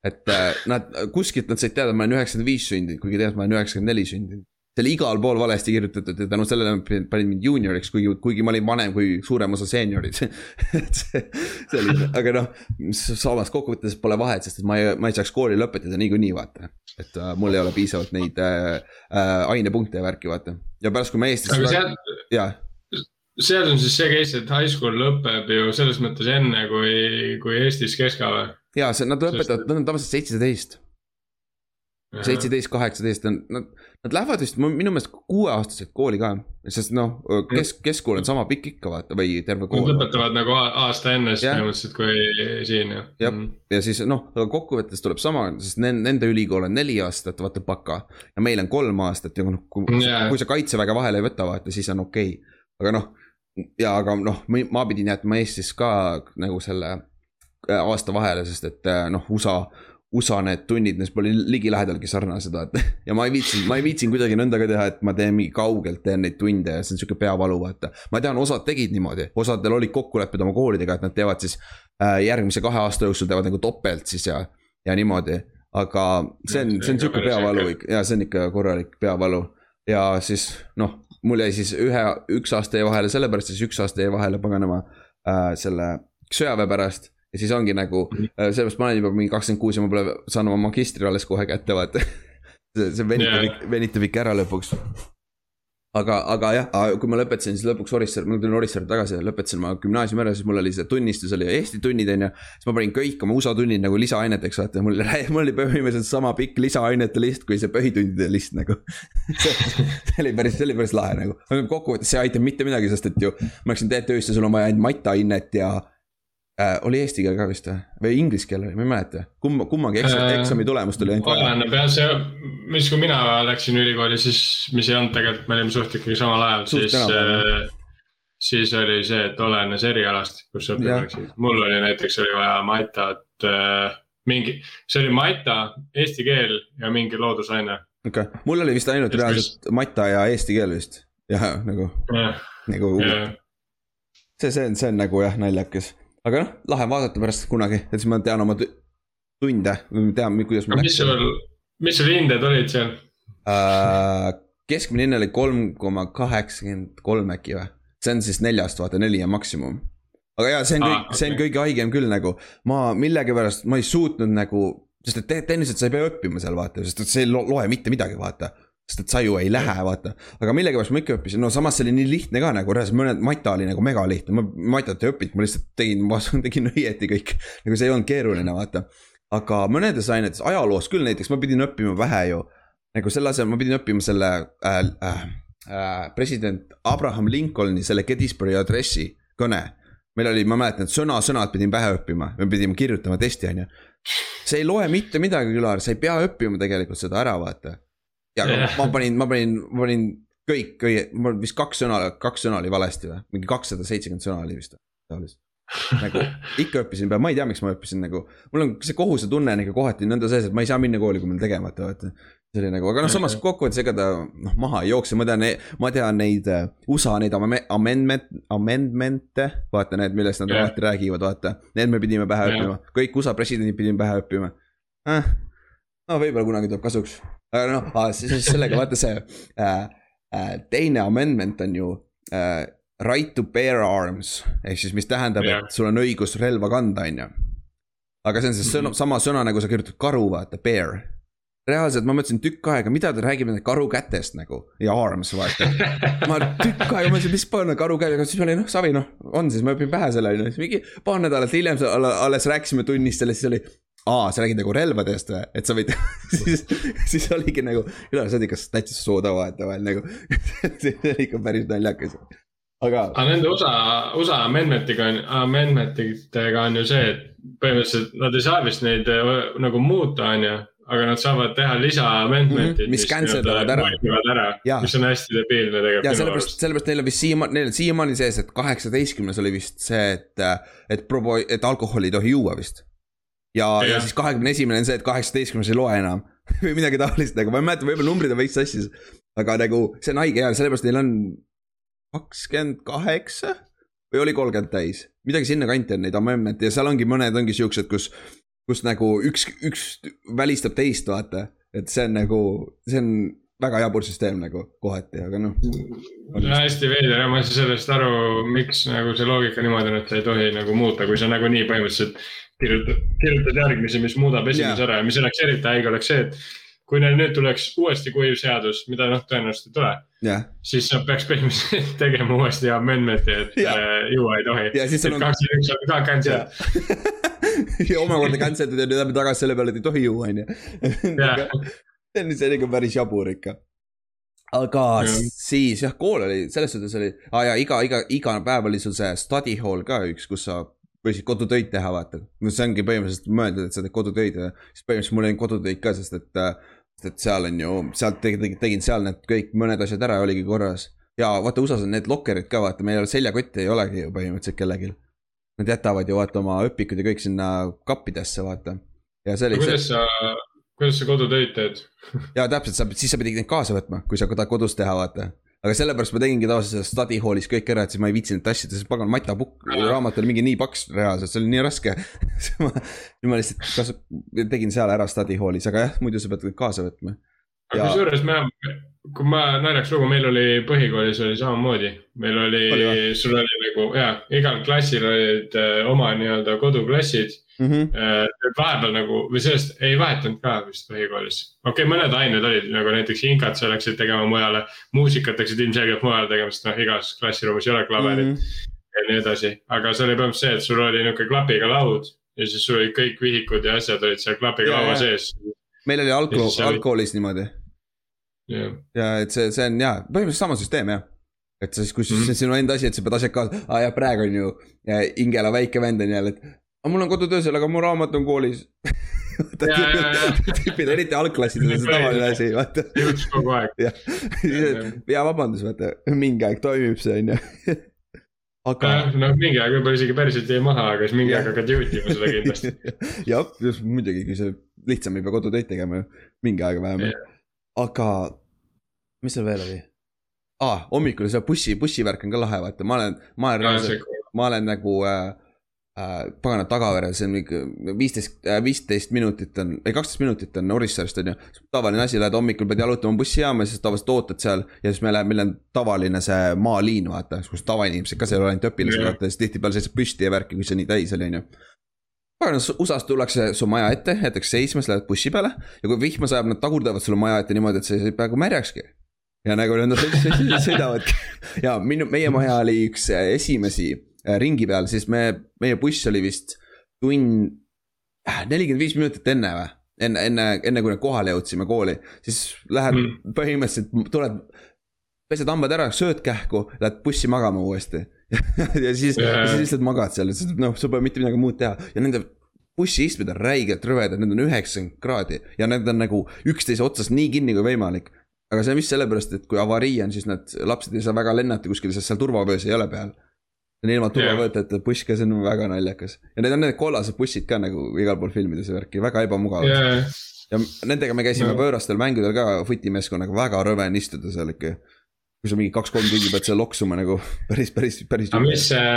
et äh, nad, kuskilt nad said teada, et ma olen üheksakümmend viis sündinud, kuigi tegelikult ma olen üheksakümmend neli sündinud. see oli igal pool valesti kirjutatud ja tänu sellele panid mind juunioriks, kuigi, kuigi ma olin vanem kui suurem osa seeniorid et see, see oli, aga noh, samas kokkuvõttes pole vahet, sest et ma ei, ma ei saaks kooli lõpetada niikuinii, vaata. et uh, mul ei ole piisavalt neid uh, uh, ainepunkte ja värki, vaata. ja pärast, kui ma Eestis. aga seal, jah seal on siis see case, et high school lõpeb ju selles mõttes enne kui, kui Eestis keska või? ja see, nad lõpetavad, nad on tavaliselt seitseteist. seitseteist, kaheksateist on, nad, nad lähevad vist minu meelest kuueaastaselt kooli ka. sest noh, kesk, keskkool on sama pikk ikka vaata või terve kool. Nad lõpetavad nagu aasta enne siis põhimõtteliselt kui siin jah. jah mm., ja siis noh, aga kokkuvõttes tuleb sama, sest nende ülikool on neli aastat, vaata baka. ja meil on kolm aastat ja noh, kui, kui sa kaitseväge vahele ei võta, vaata siis on okei okay.. aga noh ja aga noh, ma pidin jätma Eestis ka nagu selle äh, aasta vahele, sest et äh, noh, USA, USA need tunnid, mis pole ligilähedalgi sarnased, vaata. ja ma ei viitsinud, ma ei viitsinud kuidagi nõnda ka teha, et ma teen mingi kaugelt teen neid tunde ja see on sihuke peavalu, vaata. ma tean, osad tegid niimoodi, osadel olid kokkulepped oma koolidega, et nad teevad siis äh, järgmise kahe aasta jooksul teevad nagu topelt siis ja, ja niimoodi. aga see on, see on sihuke peavalu ja see on ikka korralik peavalu ja siis noh mul jäi siis ühe, üks aasta jäi vahele sellepärast, siis üks aasta jäi vahele paganama äh, selle sõjaväe pärast. ja siis ongi nagu mhm. äh,, sellepärast ma olen juba mingi kakskümmend kuus ja ma pole saanud oma magistri alles kohe kätte, vaata see, see venitab yeah., venitab ikka ära lõpuks aga, aga jah, kui ma lõpetasin siis lõpuks Orissaare, ma tulin Orissaare tagasi lõpetasin ma gümnaasiumi ära, siis mul oli see tunnistus oli Eesti tunnid on ju. siis ma panin kõik oma USA tunnid nagu lisaaineteks vaata, mul, mul oli põhimõtteliselt sama pikk lisaainete list kui see põhitundide list nagu see oli päris, see oli päris lahe nagu, aga kokkuvõttes see ei aita mitte midagi, sest et ju ma läksin TTÜ-sse, sul on vaja ainult mataainet ja äh,. oli eesti keel ka vist või, või inglise keel oli, ma ei mäleta, kumma, kummagi eksami, äh, eksami tulemust oli ainult vaja. oleneb jah, see, mis, kui mina läksin ülikooli, siis, mis ei olnud tegelikult, me olime suht ikkagi samal ajal, siis äh, siis oli see, et olenes erialast, kus sa õppima läksid. mul oli näiteks oli vaja matat äh,, mingi, see oli mata, eesti keel ja mingi loodusaine. okei okay., mul oli vist ainult reaalselt mata ja eesti keel vist, jah, nagu yeah., nagu yeah. see, see on, see on nagu jah, naljakas aga noh, lahe vaadata pärast kunagi, et siis ma tean oma tunde, tean, kuidas mis sul, mis sul hinded olid seal uh,? keskmine hinne oli kolm koma kaheksakümmend kolm äkki või? see on siis neljast, vaata neli on maksimum. aga jaa, see on kõik ah,, okay. see on kõige haigem küll nagu, ma millegipärast, ma ei suutnud nagu, sest et tehniliselt sa ei pea õppima seal vaata, sest et see ei loe mitte midagi, vaata sest et sa ju ei lähe, vaata. aga millegipärast ma ikka õppisin, no samas see oli nii lihtne ka nagu, reaalselt mõned, Mata oli nagu megalihtne, ma Matat ei õppinud, ma lihtsalt tegin, ma tegin õieti kõik. nagu see ei olnud keeruline, vaata. aga mõnedes ainetes, ajaloos küll näiteks, ma pidin õppima vähe ju. nagu selle asemel ma pidin õppima selle äh, äh, äh, president Abraham Lincolni selle Gettysburgi addressi kõne. meil oli, ma mäletan, sõna-sõnalt pidin pähe õppima, me pidime kirjutama testi, on ju. see ei loe mitte midagi, Ülar, sa ei pea õppima tegelikult seda ära, vaata ja aga ma panin, ma panin, ma panin kõik, mul vist kaks sõna, kaks sõna oli valesti või, mingi kakssada seitsekümmend sõna oli vist taolist. nagu ikka õppisin ma ei tea, miks ma õppisin nagu, mul on see kohusetunne nagu kohati nõnda sees, et ma ei saa minna kooli, kui mul tegemata, vaata. see oli nagu, aga noh, samas kokkuvõttes ega ta noh, maha ei jookse, ma tean, ma tean neid uh, USA neid amendment, amendment'e, vaata need, millest nad yeah. alati räägivad, vaata. Need me pidime pähe yeah. õppima, kõik USA presidendid pidime pähe õppima eh,. No võib-olla kunagi tuleb kasuks, aga noh, sellega vaata see äh, äh, teine amendment on ju äh, right to bear arms ehk siis, mis tähendab yeah., et sul on õigus relva kanda, on ju. aga see on see sõna, mhm. sama sõna nagu sa kirjutad karu, vaata, bear. reaalselt ma mõtlesin tükk aega, mida ta räägib nende karu kätest nagu ja arms vaata. ma tükk aega mõtlesin, mis panna karu käe, aga siis oli noh, savi noh, on siis, ma õpin pähe selle on ju, siis mingi paar nädalat hiljem alles rääkisime tunnis sellest, siis oli aa, sa räägid nagu relvadest või, et sa võid siis, siis oligi nagu, üle sa oled ikka täitsa sooda vahetevahel nagu see oli ikka päris naljakas aga. aga nende USA, USA amendment'iga on, amendment itega on ju see, et põhimõtteliselt nad ei saa vist neid äh, nagu muuta, on ju aga nad saavad teha lisa amendment'id mm. -hmm, mis cancel davad ära. ära, mis on hästi debiilne tegelikult. ja sellepärast, sellepärast neil on vist siiamaani, neil on siiamaani sees, et kaheksateistkümnes oli vist see, et, et probo-, et alkoholi ei tohi juua vist. Ja, ja, ja siis kahekümne esimene on see, et kaheksateistkümnes ei loe enam või midagi taolist nagu, ma ei mäleta, võib-olla numbrid on veits sassis. aga nagu see on haige ja sellepärast neil on kakskümmend kaheksa või oli kolmkümmend täis, midagi sinnakanti on neid amendment'e ja seal ongi mõned ongi siuksed, kus, kus nagu üks, üks välistab teist, vaata. et see on nagu, see on väga jabur süsteem nagu kohati, aga noh. hästi veider ja ma ei saa sellest aru, miks nagu see loogika niimoodi on, et sa ei tohi nagu muuta, kui sa nagunii põhimõtteliselt kirjutad, kirjutad järgmise, mis muudab esimese yeah. ära ja mis oleks eriti haige, oleks see, et kui neil nüüd tuleks uuesti kuiv seadus, mida noh, tõenäoliselt ei tule yeah., siis nad peaks põhimõtteliselt tegema uuesti amendment'i, et yeah. äh, juua ei tohi. ja siis sul on. kakskümmend üks on ka cancel ja omakorda cancel dud ja nüüd lähme tagasi selle peale, et ei tohi juua, on ju. see on, on ikka päris jabur ikka. aga ja. siis jah, kool oli, selles suhtes oli ah,, ja iga, iga, iga päev oli sul see study hall ka üks, kus sa võisid kodutöid teha, vaata. no see ongi põhimõtteliselt mõeldud, et sa teed kodutöid ja siis põhimõtteliselt mul olnud kodutöid ka, sest et äh, sest et seal on ju, sealt tegin, tegin seal need kõik mõned asjad ära, oligi korras. ja vaata USA-s on need lokkerid ka, vaata, meil seljakotti ei olegi ju põhimõtteliselt kellelgi. Nad jätavad ju vaata oma õpikud ja kõik sinna kappidesse, vaata. ja see oli. kuidas sa, kuidas sa kodutöid teed ja täpselt, sa, siis sa pidid neid kaasa võtma, kui sa tahad kodus teha, vaata aga sellepärast ma tegingi tavaliselt selles study hall'is kõik ära, et siis ma ei viitsinud tassida, sest pagan matapukk, raamat oli mingi nii paks reaalselt, see oli nii raske siis ma, ma lihtsalt kas, tegin seal ära study hall'is, aga jah, muidu sa pead kaasa võtma. aga kusjuures me, kui ma naljaks lugu, meil oli põhikoolis oli samamoodi, meil oli, oli, sul oli nagu ja, igal klassil olid äh, oma nii-öelda koduklassid mm. -hmm. vahepeal nagu või sellest ei vahetanud ka vist põhikoolis. okei okay,, mõned ained olid nagu näiteks inkat sa läksid tegema mujale, muusikat läksid ilmselgelt mujale tegema, sest noh, igas klassiruumis ei ole klaverit mm. -hmm. ja nii edasi, aga see oli põhimõtteliselt see, et sul oli nihuke klapiga laud ja siis sul olid kõik vihikud ja asjad olid seal klapiga laua sees. meil oli algkool, algkoolis niimoodi. Ja et see, see on jaa, põhimõtteliselt sama süsteem jah et siis, kui mm -hmm. see on sinu enda asi, et sa pead asjad kaasa, aa jah, praegu on ju Ingela väike vend on jälle, et aga mul on kodutöö seal, aga mu raamat on koolis tüüpid, eriti algklassides on see tavaline asi, vaata. juhtus kogu aeg. ja vabandust, vaata, mingi aeg toimib see, on ju. aga. noh, mingi aeg võib-olla isegi päriselt jäi maha, aga siis mingi aeg hakkad juhtima seda kindlasti. jah, muidugi, kui see lihtsam ei pea kodutöid tegema ju, mingi aeg vähemalt. Aga, mis seal veel oli? aa ah,, hommikul see bussi, bussivärk on ka lahe, vaata, ma olen, ma olen reaalselt, ma olen nagu äh, äh, pagana tagavere, see on ikka viisteist, äh, viisteist minutit on, ei kaksteist minutit on Orissaarest on ju. tavaline asi, lähed hommikul pead jalutama bussijaama, siis tavaliselt ootad seal ja siis me läheme, meil on tavaline see maaliin, vaata, kus tavainimesed ka seal ei ole ainult õpilased, vaata, siis tihtipeale seisab püsti ja värki, kui see nii täis oli, on ju paganas, USA-s tullakse su maja ette, jäetakse seisma, siis lähed bussi peale ja kui vihma sajab, nad tagurdavad sulle maja ette niimoodi, et sa ei peaaegu märjakski. ja nagu nad sõidavadki ja minu, meie maja oli üks esimesi Äh, ringi peal, siis me, meie buss oli vist tund, äh, nelikümmend viis minutit enne või? enne, enne, enne kui me kohale jõudsime kooli, siis lähed mm. põhimõtteliselt, tuled, pesed hambad ära, sööd kähku, lähed bussi magama uuesti ja siis yeah., siis lihtsalt magad seal, noh, sul pole mitte midagi muud teha ja nende bussiistmed on räigelt rõvedad, need on üheksakümmend kraadi ja need on nagu üksteise otsas nii kinni kui võimalik. aga see on vist sellepärast, et kui avarii on, siis need lapsed ei saa väga lennata kuskile, sest seal turvavöös ei ole peal ilma turvavõetajate buss ka, see on väga naljakas. ja need on need kollased bussid ka nagu igal pool filmides ja värki, väga ebamugavad yeah.. ja nendega me käisime no. võõrastel mängudel ka futimeeskonnaga, väga rõve on istuda seal ikka. Kui sa mingi kaks-kolm tundi pead seal loksuma nagu päris, päris, päris. aga mis see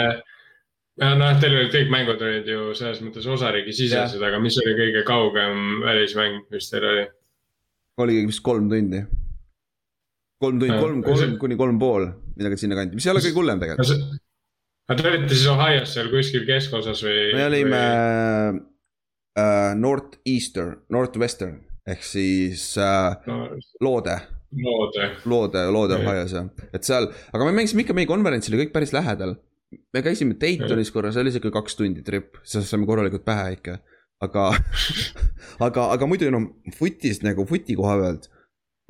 ja noh, teil olid kõik mängud olid ju selles mõttes osariigi sisesed, aga mis oli kõige kaugem välismäng, mis teil oli? oligi vist kolm tundi. kolm tundi, kolm, kolm kuni kolm pool, midagi sinnakanti, mis ei ole kõige hullem tegelikult. aga te olite siis Ohio's seal kuskil keskosas või? me olime või... uh, North Eastern, Northwestern ehk siis uh, no, Loode. Loode. Loode, Loode Ohio's jah, et seal, aga me mängisime ikka, meie konverents oli kõik päris lähedal me käisime Daytonis korra, see oli sihuke kaks tundi trip, siis saime korralikult pähe ikka. aga aga, aga muidu noh, footist nagu footi koha pealt.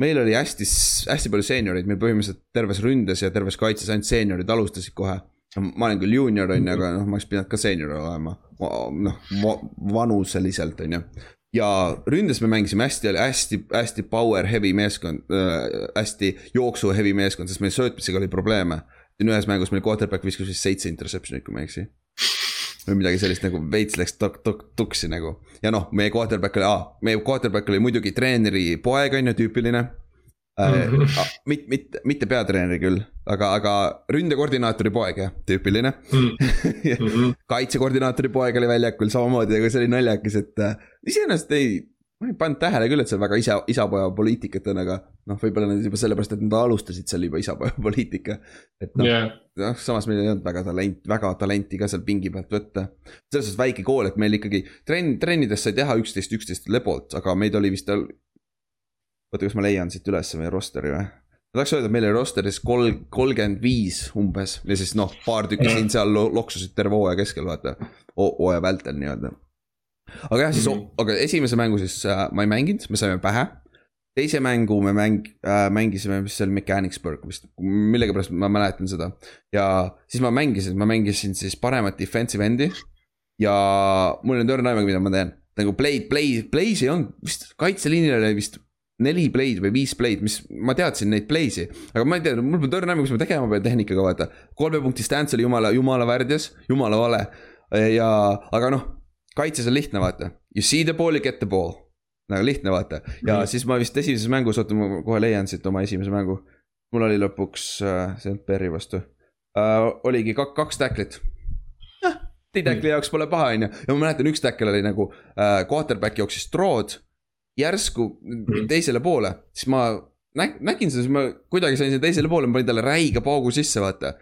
meil oli hästi, hästi palju seenioreid, meil põhimõtteliselt terves ründes ja terves kaitses ainult seeniorid alustasid kohe. ma olen küll juunior on ju, aga noh, ma oleks pidanud ka seenior olema, noh vanuseliselt on ju ja ründes me mängisime hästi, hästi, hästi power heavy meeskond äh,, hästi jooksu heavy meeskond, sest meil söötmisega oli probleeme ühes mängus meil quarterback viskas vist seitse interception'it, kui ma ei eksi. või midagi sellist nagu veits läks tuk, tuk, tuksi nagu. ja noh, meie quarterback oli, meie quarterback oli muidugi treeneri poeg on ju, tüüpiline mm. -hmm. mitte, mitte, peatreeneri küll, aga, aga ründekoordinaatori poeg jah, tüüpiline mm. -hmm. kaitsekoordinaatori poeg oli väljakul samamoodi, aga see oli naljakas, et äh, iseenesest ei ma ei pannud tähele küll, et seal väga isa, isapoja poliitikat on, aga noh, võib-olla nad juba sellepärast, et nad alustasid seal juba isapoja poliitika. et noh yeah., noh, samas meil ei olnud väga talent, väga talenti ka seal pingi pealt võtta. selles suhtes väike kool, et meil ikkagi trenn, trennides sai teha üksteist, üksteist lebolt, aga meid oli vist. Oota, kas ma leian siit üles meie roster'i või? ma tahaks öelda, meil oli roster'is kolm, kolmkümmend viis umbes ja siis noh, paar tükki siin-seal loksusid terve hooaja keskel, vaata. hooaja vältel nii-öelda aga jah, siis mm, -hmm. aga esimese mängu siis äh, ma ei mänginud, me saime pähe. teise mängu me mäng- äh,, mängisime, mis see oli, Mechanicsburg vist, millegipärast ma mäletan seda. ja siis ma mängisin, ma mängisin siis paremat defensive end'i. ja mul on törn aimu, mida ma teen, nagu play, play, play's ei olnud vist, kaitseliinil oli vist neli play'd või viis play'd, mis ma teadsin neid play'si, aga ma ei tea, mul pole törn aimu, mis ma tegema pean tehnikaga, vaata. kolme punkti stance oli jumala, jumala värdjas, jumala vale ja, aga noh, kaitses on lihtne, vaata. You see the ball, you get the ball. nagu lihtne, vaata. ja mm. siis ma vist esimeses mängus, oota, ma kohe leian siit oma esimese mängu. mul oli lõpuks äh,, on Perry vastu äh,, oligi kak, kaks tacklit. noh, T-tackli jaoks pole paha, on ju. ja ma mäletan, üks tackle oli nagu äh,, quarterback jooksis trood järsku teisele poole, siis ma näg-, nägin seda, siis ma kuidagi sain sinna teisele poole, ma panin talle räige paugu sisse, vaata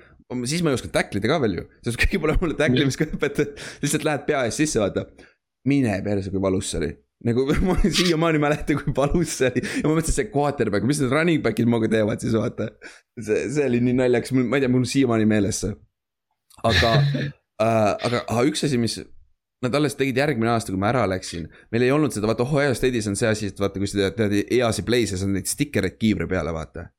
siis ma ei osanud tacklida ka veel ju, sest keegi pole mulle tacklimist ka õpetanud, lihtsalt lähed pea ees sisse, vaata. mine perse, kui valus see oli nagu ma siiamaani mäletan, kui valus see oli ja ma mõtlesin, see quarterback, mis need running back'id minuga teevad siis vaata. see, see oli nii naljakas, ma ei tea, mul on siiamaani meeles see. aga äh,, aga ah, üks asi, mis nad alles tegid järgmine aasta, kui ma ära läksin. meil ei olnud seda, vaata Ohio State'is on see asi, et vaata, kui sa teed EAS-i play'e, siis on neid stikereid kiivri peale, vaata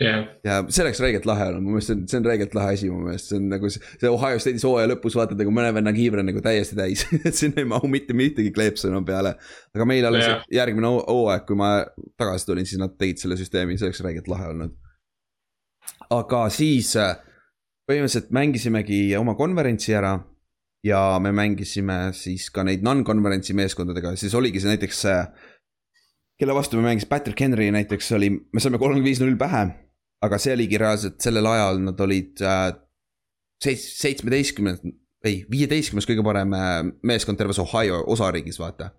yeah.. ja see oleks räigelt lahe olnud, mu meelest see on, see on räigelt lahe asi mu meelest, see on nagu see Ohio State'is hooaja lõpus vaatad nagu mõne venna kiiver on nagu täiesti täis et sinna ei mahu mitte ühtegi kleepsu enam peale. aga meil alles yeah. järgmine hooaeg, kui ma tagasi tulin, siis nad tegid selle süsteemi, see oleks räigelt lahe olnud. aga siis äh, põhimõtteliselt mängisimegi oma konverentsi ära ja me mängisime siis ka neid non-konverentsi meeskondadega, siis oligi see näiteks kelle vastu me mängisime, Patrick Henry näiteks oli, me saime kolmkümmend viis null pähe aga see oligi reaalselt sellel ajal nad olid äh, seits-, seitsmeteistkümnes, ei, viieteistkümnes kõige parem äh, meeskond terves Ohio osariigis, vaata.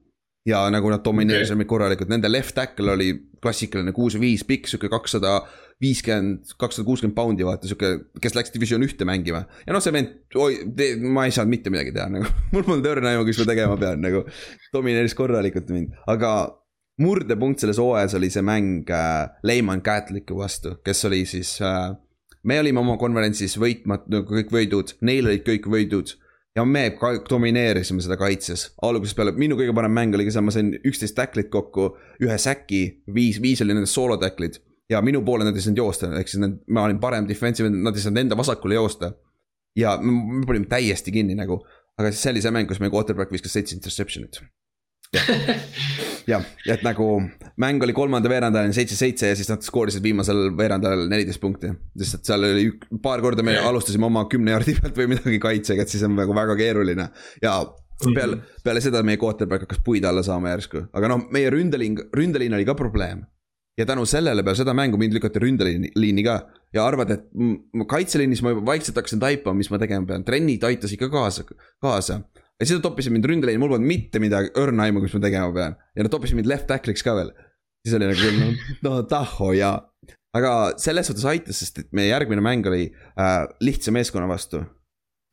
ja nagu nad domineerisid okay. korralikult, nende left tackle oli klassikaline kuus ja viis pikk, sihuke kakssada viiskümmend, kakssada kuuskümmend poundi, vaata sihuke, kes läks division ühte mängima. ja noh, see vend, oi, ma ei saanud mitte midagi teha, nagu mul polnud õrna aimu, mis ma tegema pean, nagu. domineeris korralikult mind, aga murdepunkt selles hooajas oli see mäng äh, Lehman Catholicu vastu, kes oli siis äh,. me olime oma konverentsis võitmatu nagu kõik võidud, neil olid kõik võidud. ja me domineerisime seda kaitses, algusest peale, minu kõige parem mäng oli ka see, ma sain üksteist tacklit kokku, ühe säki, viis, viis oli nendest soolo tacklid. Ja minu poole nad ei saanud joosta, ehk siis nad, ma olin parem defensive, nad ei saanud enda vasakule joosta. ja me, me panime täiesti kinni nagu, aga siis see oli see mäng, kus meie quarterback viskas seitse interception'it jah, et nagu mäng oli kolmanda veerandajani seitse-seitse ja siis nad skoorisid viimasel veerandajal neliteist punkti. et seal oli ük, paar korda me alustasime oma kümne jardi pealt või midagi kaitsega, et siis on nagu väga keeruline. ja peale, mhm. peale seda meie quarterback hakkas puid alla saama järsku, aga noh, meie ründeliin, ründeliin oli ka probleem. Ja tänu sellele peale seda mängu mind lükati ründeliini ka ja arvad, et kaitseliinis ma juba vaikselt hakkasin taipama, mis ma tegema pean, trennid aitasid ka kaasa, kaasa ja siis nad toppisid mind ründeliini, mul polnud mitte midagi õrna aimu, mis ma tegema pean. ja nad toppisid mind left tackle'iks ka veel. siis oli nagu no, no tahho ja. aga selles suhtes aitas, sest et meie järgmine mäng oli äh, lihtsa meeskonna vastu.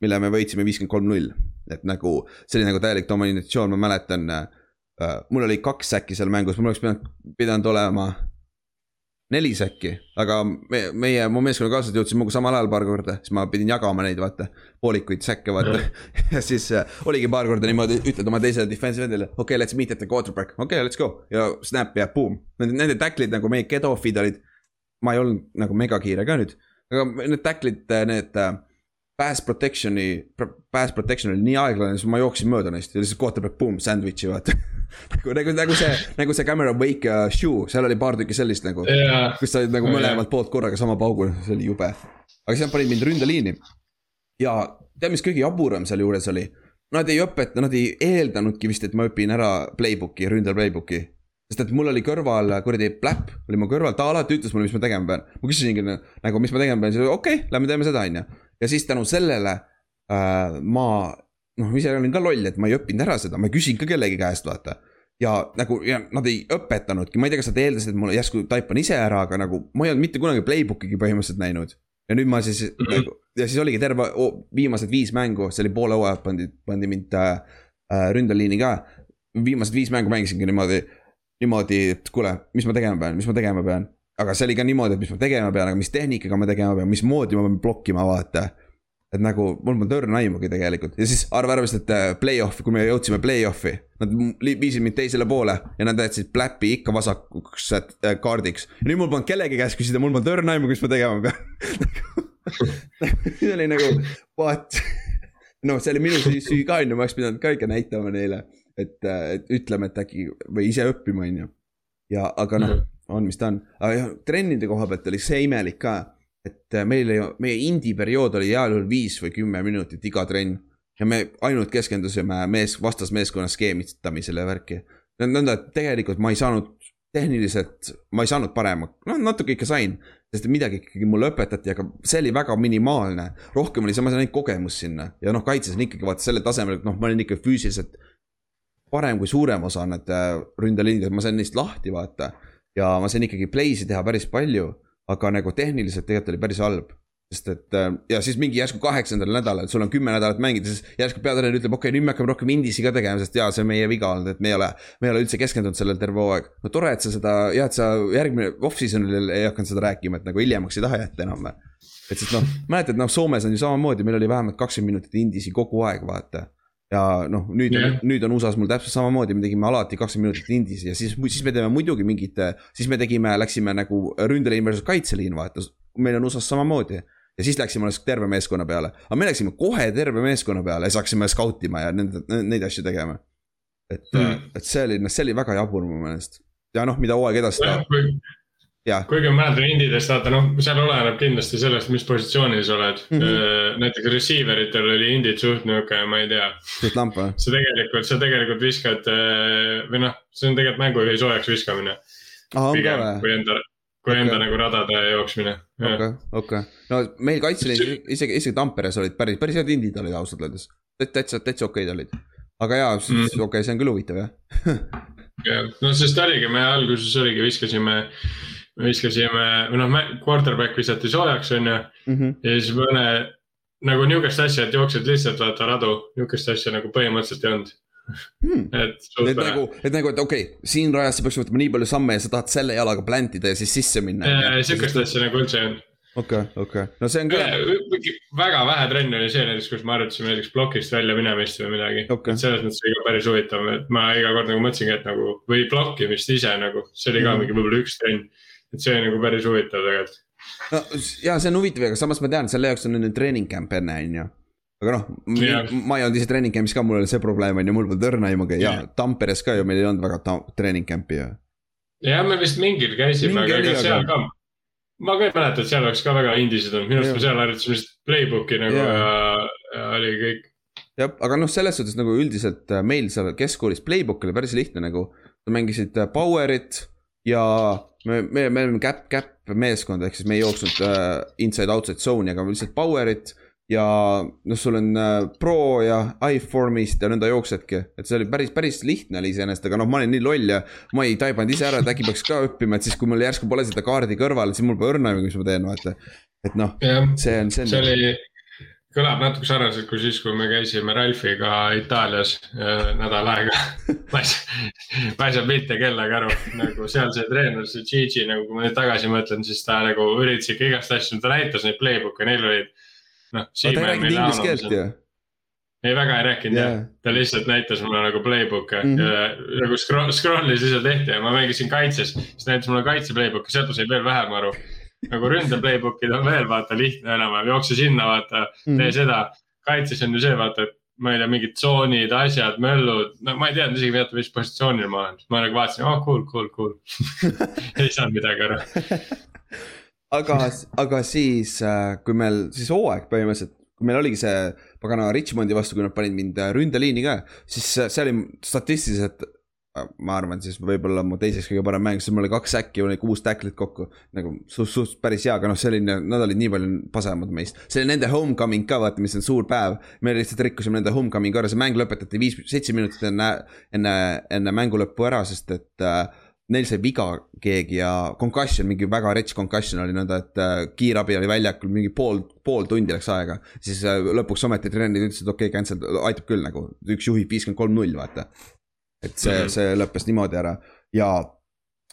mille me võitsime viiskümmend kolm null, et nagu see oli nagu täielik dominatsioon, ma mäletan äh,. mul oli kaks säki seal mängus, mul oleks pidanud, pidanud olema neli säkki, aga me, meie, mu meeskonnakaaslased jõudsid minuga samal ajal paar korda, siis ma pidin jagama neid, vaata. poolikuid säkke, vaata ja siis äh, oligi paar korda niimoodi, ütled oma teisele defensive endile, okei okay,, let's meet at the quarterback, okei okay,, let's go. ja snap ja boom. Nende, nende tacklid nagu meie get-off'id olid, ma ei olnud nagu megakiire ka nüüd. aga need tacklid, need äh, pass protection'i, pass protection oli nii aeglane, siis ma jooksin mööda neist ja lihtsalt quarterback boom, sandwich'i vaata nagu, nagu, nagu see, nagu see Cameron Wake uh, shoe, seal oli paar tükki sellist nagu yeah.. kus sa olid nagu mõlemalt poolt korraga sama paugul, see oli jube. aga nad panid mind ründeliini. ja tead, mis kõige jaburam sealjuures oli? Nad ei õpeta, nad ei eeldanudki vist, et ma õpin ära playbook'i, ründel playbook'i. sest et mul oli kõrval kuradi pläpp, oli mu kõrval, ta alati ütles mulle, mis ma tegema pean. ma küsisingi nagu, mis ma tegema pean, siis okei okay,, lähme teeme seda, on ju. Ja siis tänu sellele äh, ma noh, ise olin ka loll, et ma ei õppinud ära seda, ma ei küsinud ka kellegi käest, vaata. ja nagu ja nad ei õpetanudki, ma ei tea, kas nad eeldasid, et mul järsku taipan ise ära, aga nagu ma ei olnud mitte kunagi playbook'igi põhimõtteliselt näinud. ja nüüd ma siis -hmm. nagu ja siis oligi terve oh, viimased viis mängu, see oli poole hooaja pandi, pandi mind äh, äh, ründeliini ka. viimased viis mängu mängisingi niimoodi, niimoodi, et kuule, mis ma tegema pean, mis ma tegema pean. Aga see oli ka niimoodi, et mis ma tegema pean, aga mis tehnikaga ma tegema pean, mismoodi ma pean blokkima, vaata et nagu mul polnud õrna aimugi tegelikult ja siis arva vist, et äh, play-off'i, kui me jõudsime play-off'i. Nad viisid mind teisele poole ja nad jätsid Pläppi ikka vasakuks äh, kaardiks. ja nüüd mul polnud kellegi käest küsida, mul polnud õrna aimu, mis ma tegema pean see oli nagu what noh, see oli minu süü ka on ju, ma oleks pidanud ka ikka näitama neile, et, äh, et ütleme, et äkki või ise õppima, on ju. ja, aga noh, on, mis ta on, aga jah, trennide koha pealt oli see imelik ka et äh, meil ei, meie indie periood oli heal juhul viis või kümme minutit iga trenn. ja me ainult keskendusime mees, vastasmeeskonna skeemitamisele värki. nõnda, et tegelikult ma ei saanud tehniliselt, ma ei saanud parema, noh natuke ikka sain. sest midagi ikkagi mulle õpetati, aga see oli väga minimaalne. rohkem oli, ma sain ainult kogemust sinna ja noh, kaitses on ikkagi vaata sellel tasemel, et noh, ma olin ikka füüsiliselt parem kui suurem osa need äh, ründeliinid, ma sain neist lahti vaata. Ja ma sain ikkagi play'si teha päris palju aga nagu tehniliselt tegelikult oli päris halb sest et äh, ja siis mingi järsku kaheksandal nädalal, sul on kümme nädalat mängida, siis järsku peatreener ütleb, okei okay,, nüüd me hakkame rohkem indisi ka tegema, sest jaa, see on meie viga olnud, et me ei ole. me ei ole üldse keskendunud sellele terve hooaeg. no tore, et sa seda, hea, et sa järgmine off-season'il ei hakanud seda rääkima, et nagu hiljemaks ei taha jätta enam. et sest noh, mäletad, noh Soomes on ju samamoodi, meil oli vähemalt kakskümmend minutit indisi kogu aeg, vaata ja noh, nüüd yeah., nüüd on USA-s mul täpselt samamoodi, me tegime alati kakskümmend minutit indis ja siis, siis me teeme muidugi mingit, siis me tegime, läksime nagu ründeliin versus kaitseliin, vaata, meil on USA-s samamoodi. ja siis läksime alles terve meeskonna peale, aga me läksime kohe terve meeskonna peale ja saaksime skautima ja nende, neid asju tegema. et mm., et see oli, noh, see oli väga jabur mu meelest ja noh, mida hooaeg edasi tahab kuigi ma mäletan indidest, vaata noh, seal oleneb kindlasti sellest, mis positsioonil sa oled mm. -hmm. näiteks receiver itel oli indid suht nihuke, ma ei tea. suht lamp või? sa tegelikult, sa tegelikult viskad äh, või noh, see on tegelikult mängujuhi soojaks viskamine. pigem kui enda, kui okay. enda nagu radade jooksmine. okei, okei, no meil kaitseliin isegi, isegi Tamperes olid päris, päris head indid olid ausalt öeldes. täitsa, täitsa okeid olid. aga jaa, siis mm. okei okay,, see on küll huvitav jah jah, no sest oligi, me alguses oligi, viskasime me viskasime, või noh, quarterback visati soojaks, on ju. -hmm. ja siis mõne nagu nihukest asja, et jooksed lihtsalt vaata radu, nihukest asja nagu põhimõtteliselt ei olnud hmm.. et, et nagu, et nagu, et okei okay,, siin rajas sa peaks võtma nii palju samme ja sa tahad selle jalaga plantida ja siis sisse minna. sihukest asja nagu üldse ei olnud. okei okay,, okei okay., no see on küll. väga vähe trenni oli see näiteks, kus me harjutasime näiteks plokist välja minemist või midagi okay.. selles mõttes oli ka päris huvitav, et ma iga kord nagu mõtlesingi, et nagu või blokkimist ise nagu, see oli ka mm. mingi võib-olla üks trenn et see nagu päris huvitav tegelikult. no ja see on huvitav, aga samas ma tean, selle jaoks on nüüd treening camp enne, on ju. aga noh ma ei olnud ise treening camp'is ka, mul oli see probleem on ju, mul polnud õrna aimugi ja. Tamperes ka ju meil ei olnud väga treening camp'i ju. jah, me vist mingil käisime, aga ega seal ka ma ka ei mäleta, et seal oleks ka väga indised olnud, minu arust me seal harjutasime lihtsalt playbook'i nagu ja, ja, oli kõik. jah, aga noh, selles suhtes nagu üldiselt äh, meil seal keskkoolis playbook oli päris lihtne nagu. mängisid äh, power'it ja me, me, me olime cap, cap meeskond, ehk siis me ei jooksnud uh, inside outside zone'i, aga lihtsalt power'it ja noh, sul on äh, Pro ja iFormist ja nõnda jooksedki, et see oli päris, päris lihtne oli iseenesest, aga noh, ma olin nii loll ja ma ei taibanud ise ära, et äkki peaks ka õppima, et siis, kui mul järsku pole seda kaardi kõrval, siis mul pole õrna, mis ma teen, vaata. et noh, see on, see on. see oli, kõlab natuke sarnaselt kui siis, kui me käisime Ralfiga Itaalias äh, nädal aega ma ei saa, ma ei saa mitte kellegi aru, nagu seal see treener, see Gigi nagu, kui ma nüüd tagasi mõtlen, siis ta nagu üritas ikka igast asju, ta näitas neid playbook'e, neil olid noh. keelt ju. ei, väga ei rääkinud yeah. jah, ta lihtsalt näitas mulle nagu playbook'e mm -hmm. ja nagu scroll, scroll'is lihtsalt lehti ja ma mängisin kaitses, siis näitas mulle kaitse playbook'e, sealt ma sain veel vähem aru. Nagu ründe playbook'id on veel vaata lihtne enam-vähem, jookse sinna vaata mm, tee seda. kaitses on ju see vaata, et ma ei tea, mingid tsoonid, asjad, möllud, no ma ei teadnud isegi mitte, mis positsioonil ma olen, ma nagu vaatasin, oh cool, cool, cool. Ei saanud midagi aru. Aga, aga siis, äh, kui meil siis hooaeg põhimõtteliselt, kui meil oligi see pagana Richmondi vastu, kui nad panid mind äh, ründeliini ka, siis äh, see oli statistiliselt ma arvan, siis võib-olla mu teiseks kõige parem mäng, sest mul oli kaks äkki, oli kuus tacklit kokku. nagu suht, suht päris hea, aga noh, selline, nad olid nii palju pasemad meist. see oli nende homecoming ka, vaata, mis on suur päev. me lihtsalt rikkusime nende homecoming'i ära, see mäng lõpetati viis, seitse minutit enne, enne, enne mängu lõppu ära, sest et äh, neil sai viga keegi ja concussion, mingi väga rets concussion oli nõnda, et äh, kiirabi oli väljakul mingi pool, pool tundi läks aega. siis äh, lõpuks ometi treenerid ütlesid, okei okay,, cancel, aitab küll nagu, üks juhib viiskümmend kolm null, vaata. Et see -hmm. see lõppes niimoodi ära ja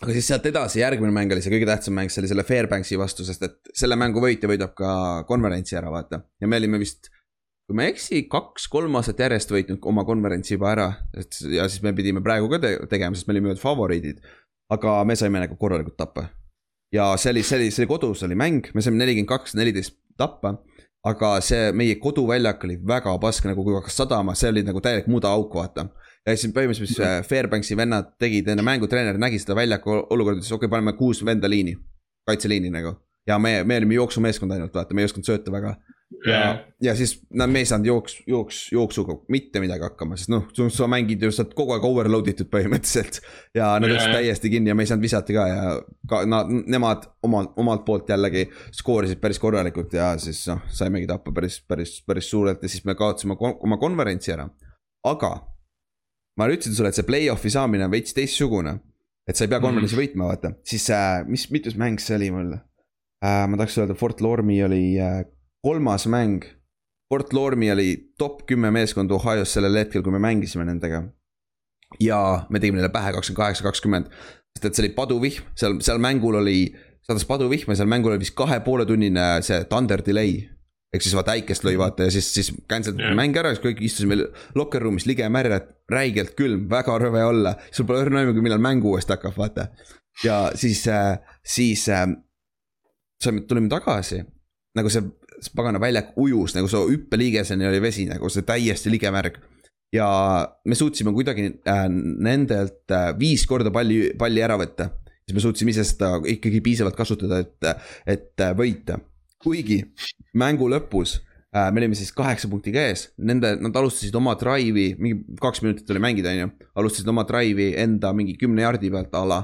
aga siis sealt edasi, järgmine mäng oli see kõige tähtsam mäng, see oli selle Fairbanksi vastu, sest et selle mängu võitja võidab ka konverentsi ära, vaata. ja me olime vist, kui ma ei eksi, kaks-kolm aastat järjest võitnud oma konverentsi juba ära. et ja siis me pidime praegu ka te tegema, sest me olime favoriidid aga me saime nagu korralikult tappa. ja see oli, see oli, see oli kodus oli mäng, me saime nelikümmend kaks, neliteist tappa. aga see meie koduväljak oli väga pask, nagu kui hakkas sadama, see oli nagu täielik muda auk, vaata. Ja siis põhimõtteliselt, mis äh, Fairbanksi vennad tegid enne mängu, treener nägi seda väljaku olukorda, ütles okei okay,, paneme kuus venda liini, kaitseliini nagu. ja me, me olime jooksumeeskond ainult, vaata, me ei osanud sööta väga ja, ja siis no, me ei saanud jooks, jooks, jooksuga mitte midagi hakkama, sest noh, sa mängid ju, sa oled kogu aeg overload itud põhimõtteliselt. ja nad olid täiesti kinni ja me ei saanud visata ka ja ka nad, nemad omalt, omalt poolt jällegi skoorisid päris korralikult ja siis noh, saimegi tappa päris, päris, päris suurelt ja siis me kaotasime oma konverentsi ära. aga ma ütlesin sulle, et see play-off'i saamine on veits teistsugune. et sa ei pea mhm. konverentsi mm võitma, vaata, siis äh, mis, mitus mäng see oli mul äh,? ma tahaks öelda, Fort Lormi oli äh, kolmas mäng. Fort Lormi oli top kümme meeskonda Ohio's sellel hetkel, kui me mängisime nendega. ja me tegime neile pähe kakskümmend kaheksa, kakskümmend, sest et see oli paduvihm, seal, seal mängul oli, sadas paduvihm ja seal mängul oli vist kahe poole tunnine see thunder delay ehk siis vaata äikest lõi vaata ja siis, siis cancel dati yeah. mäng ära, siis kõik istusime locker room'is ligemärjad, räigelt külm, väga rõve olla. sul pole õrna aimugi, millal mäng uuesti hakkab, vaata. ja siis, äh, siis äh, saime, tulime tagasi, nagu see see pagana väljak ujus nagu su hüppeliigeseni oli vesi nagu see täiesti ligemärg. ja me suutsime kuidagi äh, nendelt äh, viis korda palli, palli ära võtta. siis me suutsime ise seda ikkagi piisavalt kasutada, et, et äh, võita. Kuigi mängu lõpus äh, me olime siis kaheksa punkti käes, nende, nad alustasid oma drive'i, mingi kaks minutit oli mängida, on ju. alustasid oma drive'i enda mingi kümne jardi pealt a la.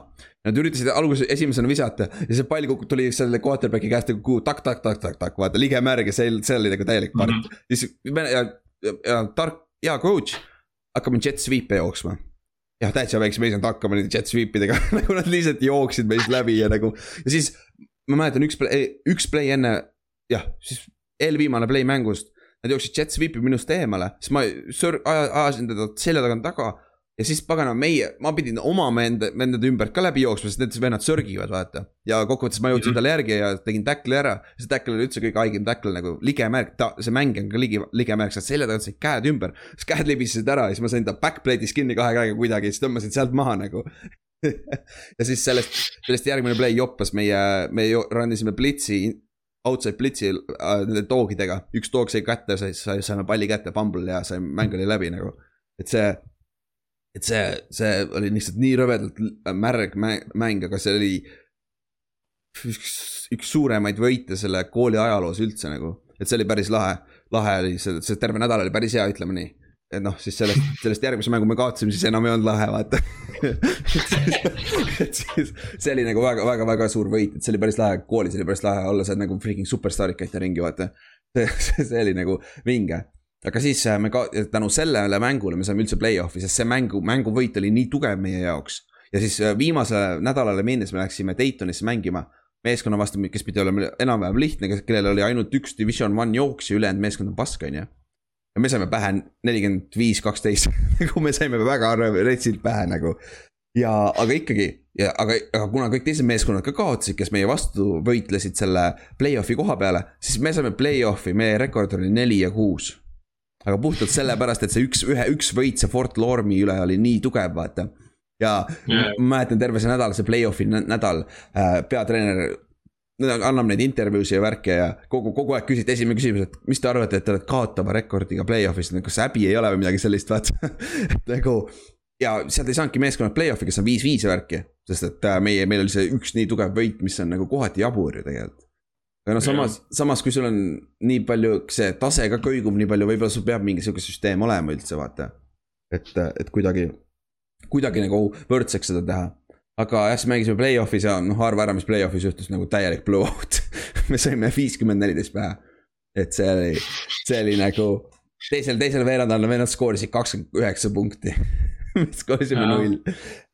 Nad üritasid alguses esimesena visata ja see pall tuli selle quarterback'i käest nagu tak, tak, tak, tak, tak, vaata lige märg ja see, see oli nagu täielik part mm. -hmm. siis ja, ja, ja tark, hea coach, hakkame jet sweep'e jooksma jah, täitsa väikse mees on hakkama nende jet sweep idega nagu nad lihtsalt jooksid meist läbi ja nagu ja siis ma mäletan üks play, üks play enne, jah, siis eelviimane play mängust. Nad jooksid jet sweep'i minust eemale, siis ma sör-, ajasin teda selja tagant taga ja siis pagana meie, ma pidin oma vende, vendade ümbert ka läbi jooksma, sest need vennad sörgivad, vaata. ja kokkuvõttes ma jõudsin talle järgi ja tegin tackle'i ära. see tackle oli üldse kõige haigem tackle nagu ligemärk, ta, see mäng on ka ligi, ligemärk, sa selja tagant said käed ümber. siis käed libisesid ära ja siis ma sain ta backplate'is kinni kahe käega kuidagi, siis tõmbasin sealt maha nagu ja siis sellest, sellest järgmine play joppas meie, me run isime blitsi outside blitz'i äh, nende doogidega, üks doog sai kätte, sai, sai, saime palli kätte, fumble ja see mäng oli läbi nagu. et see, et see, see oli lihtsalt nii rõvedalt märg mäng, aga see oli üks, üks suuremaid võite selle kooli ajaloos üldse nagu. et see oli päris lahe, lahe oli see, see terve nädal oli päris hea, ütleme nii et noh, siis sellest, sellest järgmise mängu me kaotasime, siis enam ei olnud lahe, vaata et siis see oli nagu väga, väga, väga suur võit, et see oli päris lahe, koolis oli päris lahe olla, saad nagu freaking superstaarid käite ringi, vaata. see, oli nagu vinge. aga siis äh, me ka tänu sellele mängule me saime üldse play-off'i, sest see mängu, mänguvõit oli nii tugev meie jaoks. ja siis äh, viimasele nädalale minnes me läksime Daytonisse mängima meeskonna vastu, kes pidi olema enam-vähem lihtne, kellel oli ainult üks division one jooksja, ülejäänud meeskond on pask, on ju ja me saime pähe nelikümmend viis, kaksteist, nagu me saime väga retsilt pähe nagu. ja, aga ikkagi, ja aga, aga kuna kõik teised meeskonnad ka kaotasid, kes meie vastu võitlesid selle play-off'i koha peale, siis me saime play-off'i, meie rekord oli neli ja kuus. aga puhtalt sellepärast, et see üks, ühe, üks võit, see Fort Lormi üle oli nii tugev, vaata ja yeah. ma mäletan terve see nädal, see play-off'i nädal äh,, peatreener annab neid intervjuusid ja värke ja kogu, kogu aeg küsiti esimene küsimus, et mis te arvate, et te olete kaotava rekordiga play-off'is, nagu kas häbi ei ole või midagi sellist, vaata nagu. ja sealt ei saanudki meeskonnad play-off'i, kes on viis-viis ja värki, sest et äh, meie, meil oli see üks nii tugev võit, mis on nagu kohati jabur ju tegelikult. aga noh, samas, samas kui sul on nii palju, see tase ka kõigub nii palju, võib-olla sul peab mingi sihuke süsteem olema üldse, vaata. et, et kuidagi, kuidagi nagu võrdseks seda teha aga jah, siis mängisime play-off'is ja noh, arva ära, mis play-off'is juhtus nagu täielik blowout me saime viiskümmend neliteist pähe. et see oli, see oli nagu teisel, teisel veerandajal vennad skoorisid kakskümmend üheksa punkti me skoorisime null.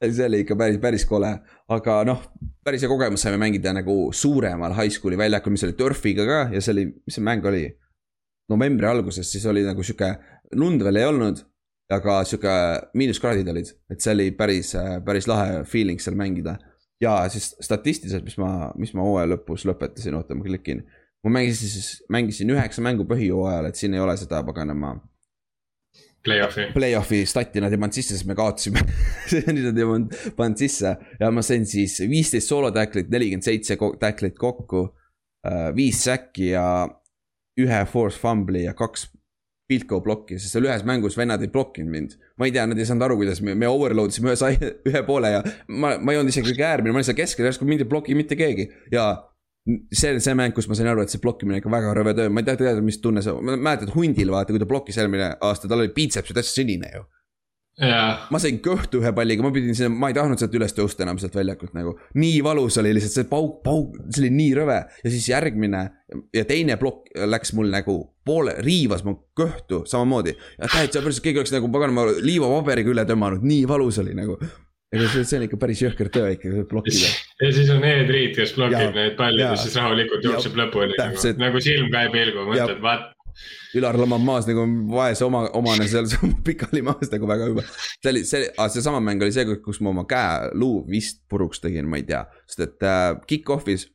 see oli ikka päris, päris kole, aga noh, päris hea kogemus saime mängida nagu suuremal high school'i väljakul, mis oli turfiga ka ja see oli, mis see mäng oli? novembri alguses, siis oli nagu sihuke, lund veel ei olnud aga sihuke miinuskraadid olid, et see oli päris, päris lahe feeling seal mängida. ja siis statistiliselt, mis ma, mis ma hooaja lõpus lõpetasin, oota ma klikin. ma mängisin siis, mängisin üheksa mängu põhijooajal, et siin ei ole seda paganama. Play-off'i. Play-off'i stati nad ei pannud sisse, sest me kaotasime nüüd nad ei pannud, pannud sisse ja ma sain siis viisteist soolotäklit, nelikümmend seitse täklit kokku. Äh, viis säkki ja ühe force fumbli ja kaks field goal blokki, sest seal ühes mängus vennad ei blokkinud mind. ma ei tea, nad ei saanud aru, kuidas me, me overload isime ühe sai, ühe poole ja ma, ma ei olnud isegi kõige äärmine, ma olin seal keskel, järsku mind ei bloki mitte keegi. Ja see, see mäng, kus ma sain aru, et see blokkimine ikka väga rõve töö, ma ei tea, teada, mis tunne see, ma mäletan hundil vaata, kui ta blokkis eelmine aasta, tal oli biitseps ju täitsa sinine ju yeah.. ma sain kõhtu ühe palliga, ma pidin sinna, ma ei tahtnud sealt üles tõusta enam sealt väljakult nagu. nii valus oli lihtsalt see pauk, pauk, see oli nii rõve. Ja siis järgmine ja teine plokk läks mul nagu poole, riivas mu kõhtu samamoodi. ja täitsa päris, keegi oleks nagu paganama liivapaberiga üle tõmmanud, nii valus oli nagu. Ega see, see on ikka päris jõhker töö ikka blokkida. ja siis on Ed Reed, kes blokib neid palle ja siis rahulikult jookseb lõpuni nagu, nagu silm ka ei pilgu, mõtled, vaat Ülar lamab maas nagu vaese oma, omane seal pikali maas nagu väga hüva. see oli, see, seesama mäng oli see, kus ma oma käe luu vist puruks tegin, ma ei tea, sest et äh, kick-off'is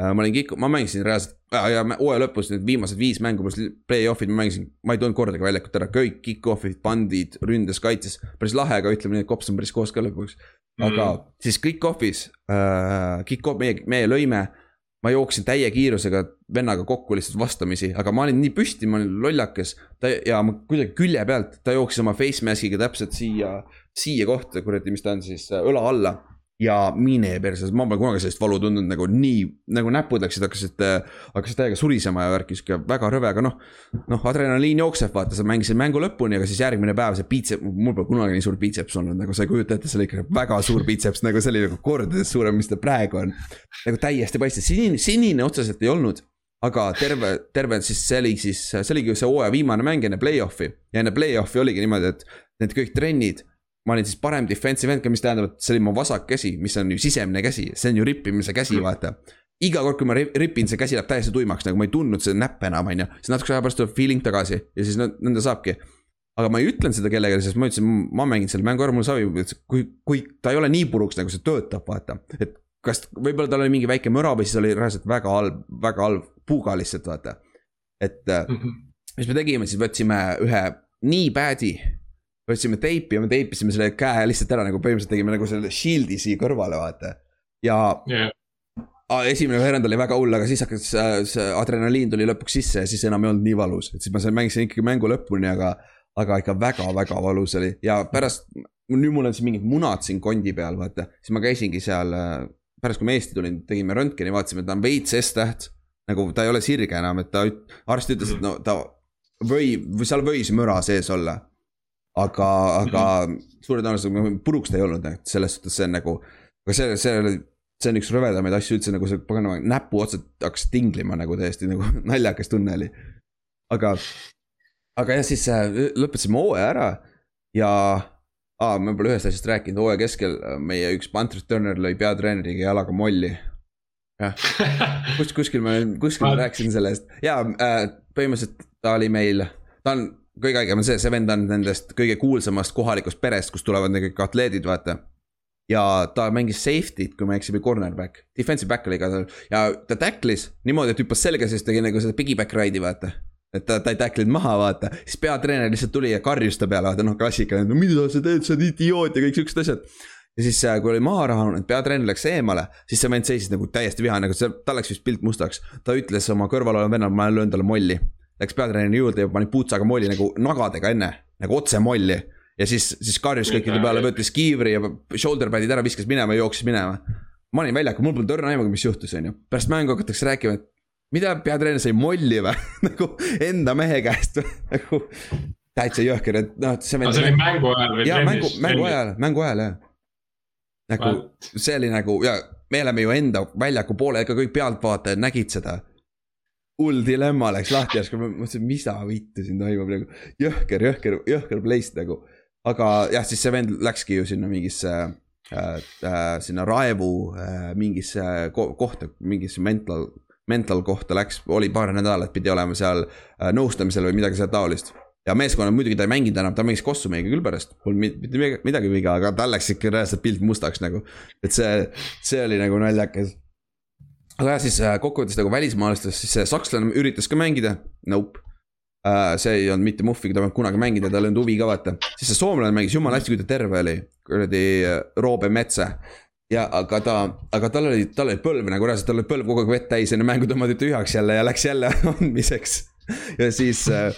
äh,. ma olin kick, ma mängisin reaalselt äh, ja hooaja lõpus need viimased viis mängu, pluss play-off'id ma mängisin, ma ei tulnud kordagi väljakult ära, kõik kick-off'id, pandid, ründes, kaitses. päris lahe, aga ütleme nii, et kops on päris koos ka lõpuks. aga mm. siis kick-off'is äh,, kick-off, meie, meie lõime ma jooksin täie kiirusega vennaga kokku lihtsalt vastamisi, aga ma olin nii püsti, ma olin lollakas. ta ja ma kuidagi külje pealt, ta jooksis oma face mask'iga täpselt siia, siia kohta, kuradi, mis ta on siis, õla alla ja mine perses, ma pole kunagi sellist valu tundnud nagu nii, nagu näpud läksid, hakkasid, hakkasid täiega surisema ja värki, sihuke väga rõve, aga noh. noh, adrenaliin jookseb, vaata, sa mängisid mängu lõpuni, aga siis järgmine päev see biitsep, mul pole kunagi nii suur biitseps olnud, nagu sa ei kujuta ette, see oli ikka väga suur biitseps, nagu see oli nagu kordades suurem, mis ta praegu on. nagu täiesti paistis, sinine, sinine otseselt ei olnud aga terve, terve siis see oli siis, see oligi see hooaja viimane mäng enne play-off'i ja enne play-off'i oligi niimoodi, et need kõik trennid ma olin siis parem defensive end, mis tähendab, et see oli mu vasak käsi, mis on ju sisemine käsi, see on ju rippimise käsi, vaata. iga kord, kui ma ripin, see käsi läheb täiesti tuimaks, nagu ma ei tundnud seda näppe enam, on ju. siis natukese aja pärast tuleb feeling tagasi ja siis nõnda saabki. aga ma ei ütlenud seda kellelegi, sest ma ütlesin, ma mängin selle mängu ära, mul savi, kui, kui ta ei ole nii puruks, nagu see töötab, vaata. et kas, võib-olla tal oli mingi väike müra või siis oli reaalselt väga halb, väga halb puuga lihtsalt, vaata. et mm -hmm. mis me tegime, siis võtsime ühe nii pad'i võtsime teipi ja me teipisime selle käe lihtsalt ära nagu põhimõtteliselt tegime nagu selle shield'i siia kõrvale, vaata. ja yeah., esimene veerand oli väga hull, aga siis hakkas see adrenaliin tuli lõpuks sisse ja siis enam ei olnud nii valus, et siis ma sain, mängisin ikkagi mängu lõpuni, aga. aga ikka väga-väga valus oli ja pärast, nüüd mul on siin mingid munad siin kondi peal, vaata, siis ma käisingi seal. pärast, kui ma Eesti tulin, tegime röntgeni, vaatasime, ta on veits S-täht. nagu ta ei ole sirge enam, et ta, arst ütles, et no ta või, või seal võis müra sees olla. Aga, aga -hmm. suure tõenäosusega puruks ta ei olnud, et selles suhtes see on nagu, aga see, see oli see on üks rõvedamaid asju üldse nagu see paganama näpuotsad hakkas tinglima nagu täiesti nagu naljakas tunne oli. aga, aga jah, siis äh, lõpetasime hooaja ära ja aa, ma pole ühest asjast rääkinud, hooaja keskel äh, meie üks punt returner lõi peatreeneriga jalaga molli. jah, kus, kuskil ma, kuskil ma rääkisin sellest ja äh, põhimõtteliselt ta oli meil, ta on kõige haigem on see, see vend on nendest kõige kuulsamast kohalikust perest, kust tulevad need kõik atleedid, vaata ja ta mängis safety't, kui ma ei eksi, või cornerback, defensive back oli ka tal ja ta tacklis niimoodi, et hüppas selga, siis tegi nagu seda piggyback ride'i vaata. et ta, ta ei tacklinud maha, vaata, siis peatreener lihtsalt tuli ja karjus ta peale, vaata noh, klassikaline, no mida sa teed, sa oled idioot ja kõik siuksed asjad. ja siis, äh, kui oli maha rahanud, peatreener läks eemale, siis see vend seisis nagu täiesti vihane, nagu tal läks vist pilt mustaks. ta ütles oma kõrval oleva vennale, ma löön talle molli. Läks peatreeneri juurde ja pani puutsaga molli nagu nagadega enne, nagu otse molli ja siis, siis karjus kõikide peale, võttis kiivri ja shoulder pad'id ära, viskas minema ja jooksis minema. ma olin väljakul, mul polnud õrna aimugi, mis juhtus, on ju. pärast mängu hakatakse rääkima, et mida peatreener sai molli või nagu enda mehe käest nagu täitsa jõhker, et noh, see. see oli mängu ajal või? jaa, mängu, mängu ajal, mängu ajal jah. nagu What? see oli nagu ja me oleme ju enda väljaku poolel, ka kõik pealtvaatajad nägid seda hull dilemma läks lahti järsku, ma mõtlesin, mida vittu siin toimub nagu. jõhker, jõhker, jõhker place nagu aga jah, siis see vend läkski ju sinna mingisse äh, äh, sinna Raevu äh, mingisse ko kohta, mingisse mental, mental kohta läks, oli paar nädalat pidi olema seal äh, nõustamisel või midagi taolist. ja meeskonnal muidugi ta ei mänginud enam, ta mängis Kossu meiega küll pärast, polnud mitte midagi viga, aga tal läks ikka reaalselt pilt mustaks nagu. et see, see oli nagu naljakas. Aga jah, siis äh, kokkuvõttes nagu välismaalastest, siis see sakslane üritas ka mängida, nope Uh, see ei olnud mitte muhviga, ta ei olnud kunagi mänginud ja tal ei olnud huvi ka vaata. siis see soomlane mängis jumala hästi, kui ta terve oli, kuradi äh, Roobe Metsa. ja aga ta, aga tal oli, tal oli põlv nagu reaalselt, tal oli põlv kogu aeg vett täis, enne mängu tõmmati tühjaks jälle ja läks jälle andmiseks. ja siis uh,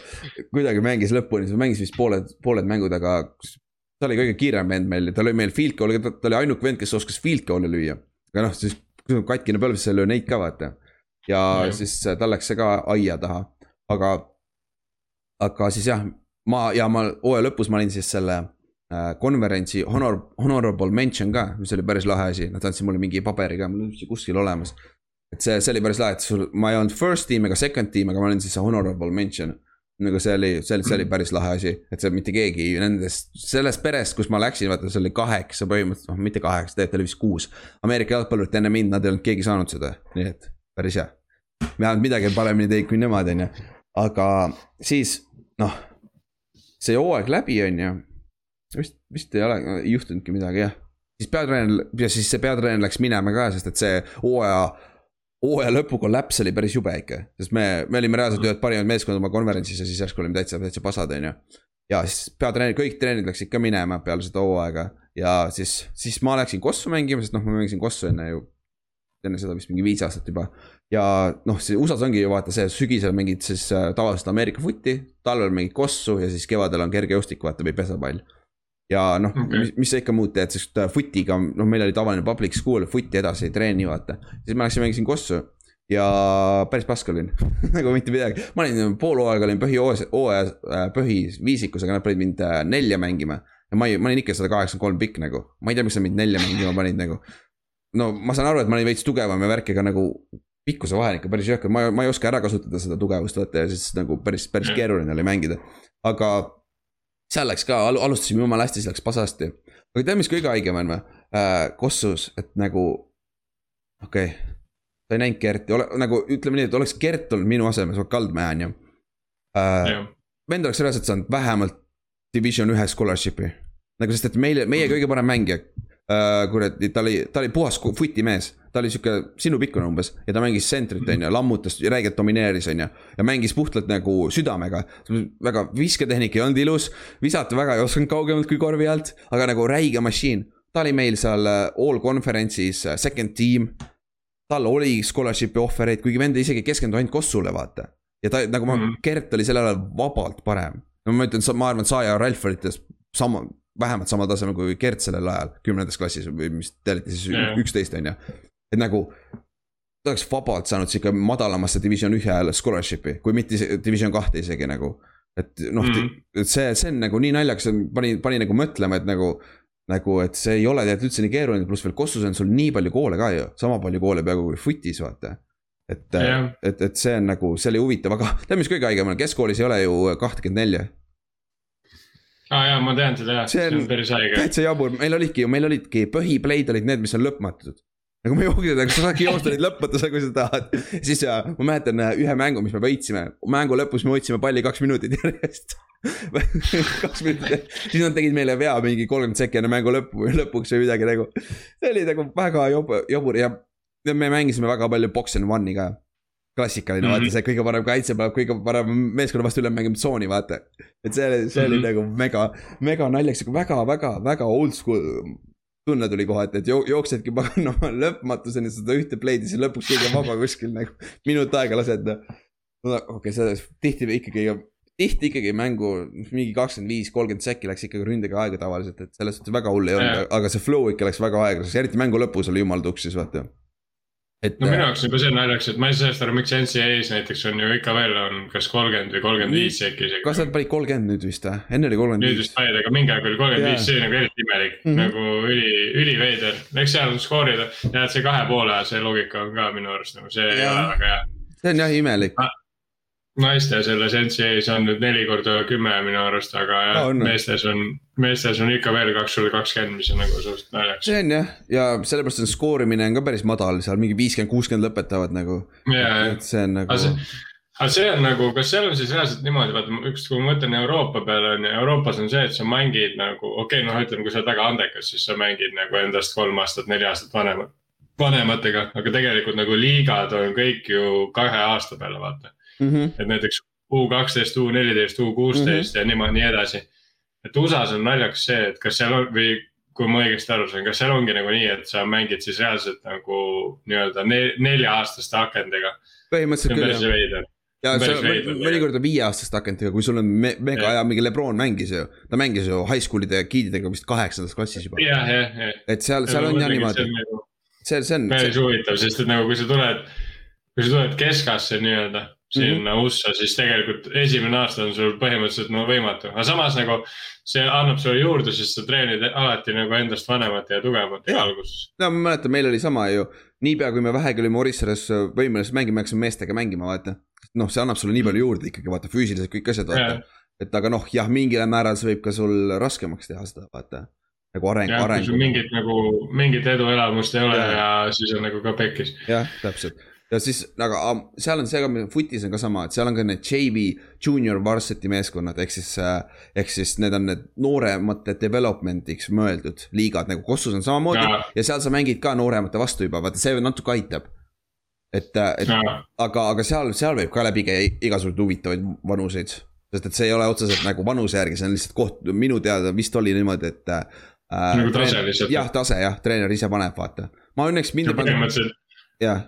kuidagi mängis lõpuni, siis mängis vist pooled, pooled mängud, aga ta oli kõige kiirem vend meil, ta lõi meil field goal'i, ta oli ainuke vend, kes oskas field goal'i lüüa. aga noh, siis kui on katkine põlv, siis sa ei löö neid ka vaata. ja mm. siis tal läks see ka aia taha, aga aga siis jah, ma ja ma hooaja lõpus ma olin siis selle äh, konverentsi honor, honorable mention ka, mis oli päris lahe asi, nad andsid mulle mingi paberi ka, mul on see kuskil olemas. et see, see oli päris lahe, et sul, ma ei olnud first team ega second team, aga ma olin siis see honorable mention. Nagu see oli, see oli, see oli päris lahe asi, et see mitte keegi nendest, sellest perest, kus ma läksin, vaata, see oli kaheksa põhimõtteliselt, noh mitte kaheksa, tegelikult oli vist kuus. Ameerika jalgpallurit enne mind, nad ei olnud keegi saanud seda, nii et päris hea. vähemalt midagi paremini teinud kui nemad, on ju. aga siis noh, see hooaeg läbi, on ju. vist, vist ei ole, juhtunudki midagi, jah. siis peatreener, ja siis see peatreener läks minema ka, sest et see hooaja, hooaja lõpu kollaps oli päris jube ikka. sest me, me olime reaalselt ühed parimad meeskonnad oma konverentsis ja siis järsku olime täitsa, täitsa pasad, on ju. ja siis peatreener, kõik treenerid läksid ka minema peale seda hooaega ja siis, siis ma läksin Kossu mängima, sest noh, ma mängisin Kossu enne ju enne seda vist mingi viis aastat juba. ja noh, see USA-s ongi ju vaata see sügisel mängid siis äh, tavaliselt Ameerika footi, talvel mängid kossu ja siis kevadel on kergejõustik, vaata või pesapall. Ja noh okay., mis, mis sa ikka muud teed, sest äh, fotiga, noh, meil oli tavaline public school, footi edasi ei treeni, vaata. siis ma läksin, mängisin kossu ja päris pask olin nagu mitte midagi, ma olin pool hooaega olin põhihooaja, äh, põhiviisikus, aga nad panid mind nelja mängima. ja ma ei, ma olin ikka sada kaheksakümmend kolm pikk nagu, ma ei tea, miks nad mind nelja mängima panid nagu no ma saan aru, et ma olin veits tugevam ja värk, aga nagu pikkuse vahe on ikka päris jõhker, ma, ma ei oska ära kasutada seda tugevust vaata ja siis nagu päris, päris keeruline oli mängida. aga seal läks ka, alustasime jumala hästi, siis läks pasasti. aga tead, mis kõige haigem on või äh,? Kossus, et nagu, okei okay,, sa ei näinud Gerti, ole nagu ütleme nii, et oleks Gert olnud minu asemel, see on Kaldmäe on ju äh,. vend oleks reaalselt saanud vähemalt division ühe scholarship'i. nagu sest, et meile, meie kõige parem mängija uh,. kuradi, ta oli, ta oli puhas footi mees, ta oli sihuke sinu pikkune umbes ja ta mängis sentrit, on ju, lammutas, räigelt domineeris, on ju. ja mängis puhtalt nagu südamega, väga visketehnik ei olnud ilus, visata väga ei osanud kaugemalt kui korvi alt, aga nagu räige mašiin. ta oli meil seal äh, all conference'is äh, second team tal oli scholarship'i ohver rate, kuigi vend isegi ei keskendu ainult Kossule, vaata. ja ta nagu ma mm, -hmm. Gert oli sellel ajal vabalt parem. no ma ütlen, ma arvan, et Saja ja Ralf olid sama, vähemalt samal tasemel kui Gert sellel ajal, kümnendas klassis või mis te olite siis üksteist, on ju. Et nagu ta oleks vabalt saanud sihuke madalamasse division ühe scholarship'i, kui mitte division kahte isegi nagu. et noh mm, -hmm. et see, see on nagu nii naljakas, pani, pani nagu mõtlema, et nagu nagu, et see ei ole tegelikult üldse nii keeruline, pluss veel Kossus on sul nii palju koole ka ju, sama palju koole peaaegu kui Footis, vaata. et yeah., et, et see on nagu, see oli huvitav, aga tead, mis kõige haigem on, keskkoolis ei ole ju kahtekümmet nelja. aa ah, jaa, ma tean seda jah, see on päris haige. täitsa jabur, meil olidki ju, meil olidki põhipleid olid need, mis on lõpmatud nagu me jooksime, aga sa saadki joosta neid lõpmatusega, kui sa tahad. siis ja, ma mäletan ühe mängu, mis me võitsime, mängu lõpus me hoidsime palli kaks minutit järjest kaks minutit, siis nad tegid meile vea mingi kolmkümmend sekki enne mängu lõppu lõpuks või midagi nagu. see oli nagu väga jobur, jobur ja me mängisime väga palju box and one'i ka. klassikaline mm, -hmm. vaata see kõige parem kaitse peab kõige parem meeskonna vastu üle mängima tsooni, vaata. et see, see oli mm -hmm. nagu mega, mega naljakas, väga, väga, väga old school tunne tuli kohati, et jooksedki paganama lõpmatuseni seda ühte ja siis lõpuks keegi on vaba kuskil nagu minut aega lased. okei okay,, see tihti ikkagi, tihti ikkagi mängu mingi kakskümmend viis, kolmkümmend sekki läks ikkagi ründega aega tavaliselt, et selles suhtes väga hull ei olnud, aga see flow ikka läks väga aeglaseks, eriti mängu lõpus oli jumal tuksis, vaata et. no minu jaoks juba see on naljakas, et ma ei saa sellest aru, miks NCAA-s näiteks on ju ikka veel on kas kolmkümmend või kolmkümmend viis äkki isegi. kas nad panid kolmkümmend nüüd vist või, enne oli kolmkümmend viis. nüüd vist panid, aga mingi aeg oli kolmkümmend viis, see oli nagu eriti imelik mm, -hmm. nagu üli, üliveider, eks seal on skoorida ja et see kahe poole, see loogika on ka minu arust nagu see ja. ei ole väga hea. see on jah imelik naiste selles NCAA-s on nüüd neli korda kümme minu arust, aga jah oh,, meestes on, meestes on ikka veel kakssada kakskümmend, mis on nagu suhteliselt naljakas. see on jah, ja sellepärast on skoorimine on ka päris madal, seal mingi viiskümmend, kuuskümmend lõpetavad nagu. et see on nagu. aga see on nagu, kas seal on siis reaalselt niimoodi, vaata üks, kui ma mõtlen Euroopa peale on ju, Euroopas on see, et sa mängid nagu, okei okay,, noh, ütleme, kui sa oled väga andekas, siis sa mängid nagu endast kolm aastat, neli aastat vanemat, vanematega, aga tegelikult nagu liigad on kõik ju kahe aasta peale, vaata mm. -hmm. et näiteks U kaksteist, U neliteist, U kuusteist -hmm. ja niimoodi nii edasi. et USA-s on naljakas see, et kas seal on või kui ma õigesti aru saan, kas seal ongi nagu nii, et sa mängid siis reaalselt nagu nii-öelda nelja-aastaste akendega? põhimõtteliselt küll jah ja mõnikord on viieaastaste akentega, kui sul on me mega hea, mingi Lebron mängis ju, ta mängis ju high school'ide giididega vist kaheksandas klassis juba. et seal, seal on jah niimoodi. Nagu see, see on. päris huvitav, sest et nagu kui sa tuled, kui sa tuled keskasse nii-öelda sinna mm -hmm. USA, siis tegelikult esimene aasta on sul põhimõtteliselt no võimatu, aga samas nagu. see annab sulle juurde, sest sa treenid alati nagu endast vanemate ja tugevamatega alguses. no ma mäletan, meil oli sama ju, niipea kui me vähegi olime Orissaares võimelised mängima, hakkasime meestega mängima, vaata. noh, see annab sulle nii palju juurde ikkagi vaata füüsiliselt kõik asjad vaata. et aga noh, jah, mingil määral see võib ka sul raskemaks teha seda, vaata nagu areng, areng. mingit nagu, mingit eduelamust ei ole ja, ja siis on nagu ka pekkis. jah, täpselt ja siis, aga seal on see ka, footis on ka sama, et seal on ka need JV junior varsity meeskonnad, ehk siis, äh, ehk siis need on need nooremate development'iks mõeldud liigad nagu Kossus on samamoodi ja. ja seal sa mängid ka nooremate vastu juba, vaata see natuke aitab. et, äh, et ja. aga, aga seal, seal võib ka läbi käia igasuguseid huvitavaid vanuseid. sest et see ei ole otseselt nagu vanuse järgi, see on lihtsalt koht, minu teada vist oli niimoodi, et äh,. nagu tase lihtsalt. jah, tase jah, treener ise paneb, vaata. ma õnneks mind ei pannud. jah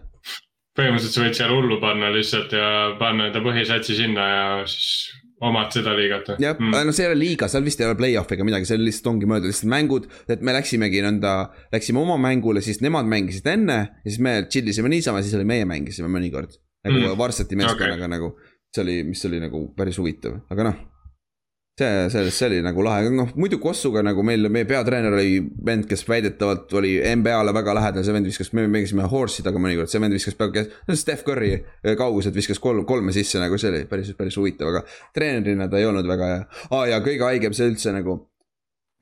põhimõtteliselt sa võid seal hullu panna lihtsalt ja panna enda põhisatsi sinna ja siis omad seda liigat jah mm., no see ei ole liiga, seal vist ei ole play-off ega midagi, see lihtsalt ongi mõeldud lihtsalt mängud, et me läksimegi nõnda, läksime oma mängule, siis nemad mängisid enne ja siis me chill isime niisama, siis oli meie mängisime mõnikord. nagu mm. Varsati meeskonnaga okay. nagu, see oli, mis oli nagu päris huvitav, aga noh see, see, see oli nagu lahe, noh muidu Kossuga nagu meil, meie peatreener oli vend, kes väidetavalt oli NBA-le väga lähedal, see vend viskas, me mängisime horse'i taga mõnikord, see vend viskas peaaegu, Steph Curry kauguselt viskas kolm, kolme sisse nagu see oli päris, päris huvitav, aga treenerina ta ei olnud väga hea. Ah,. ja kõige haigem see üldse nagu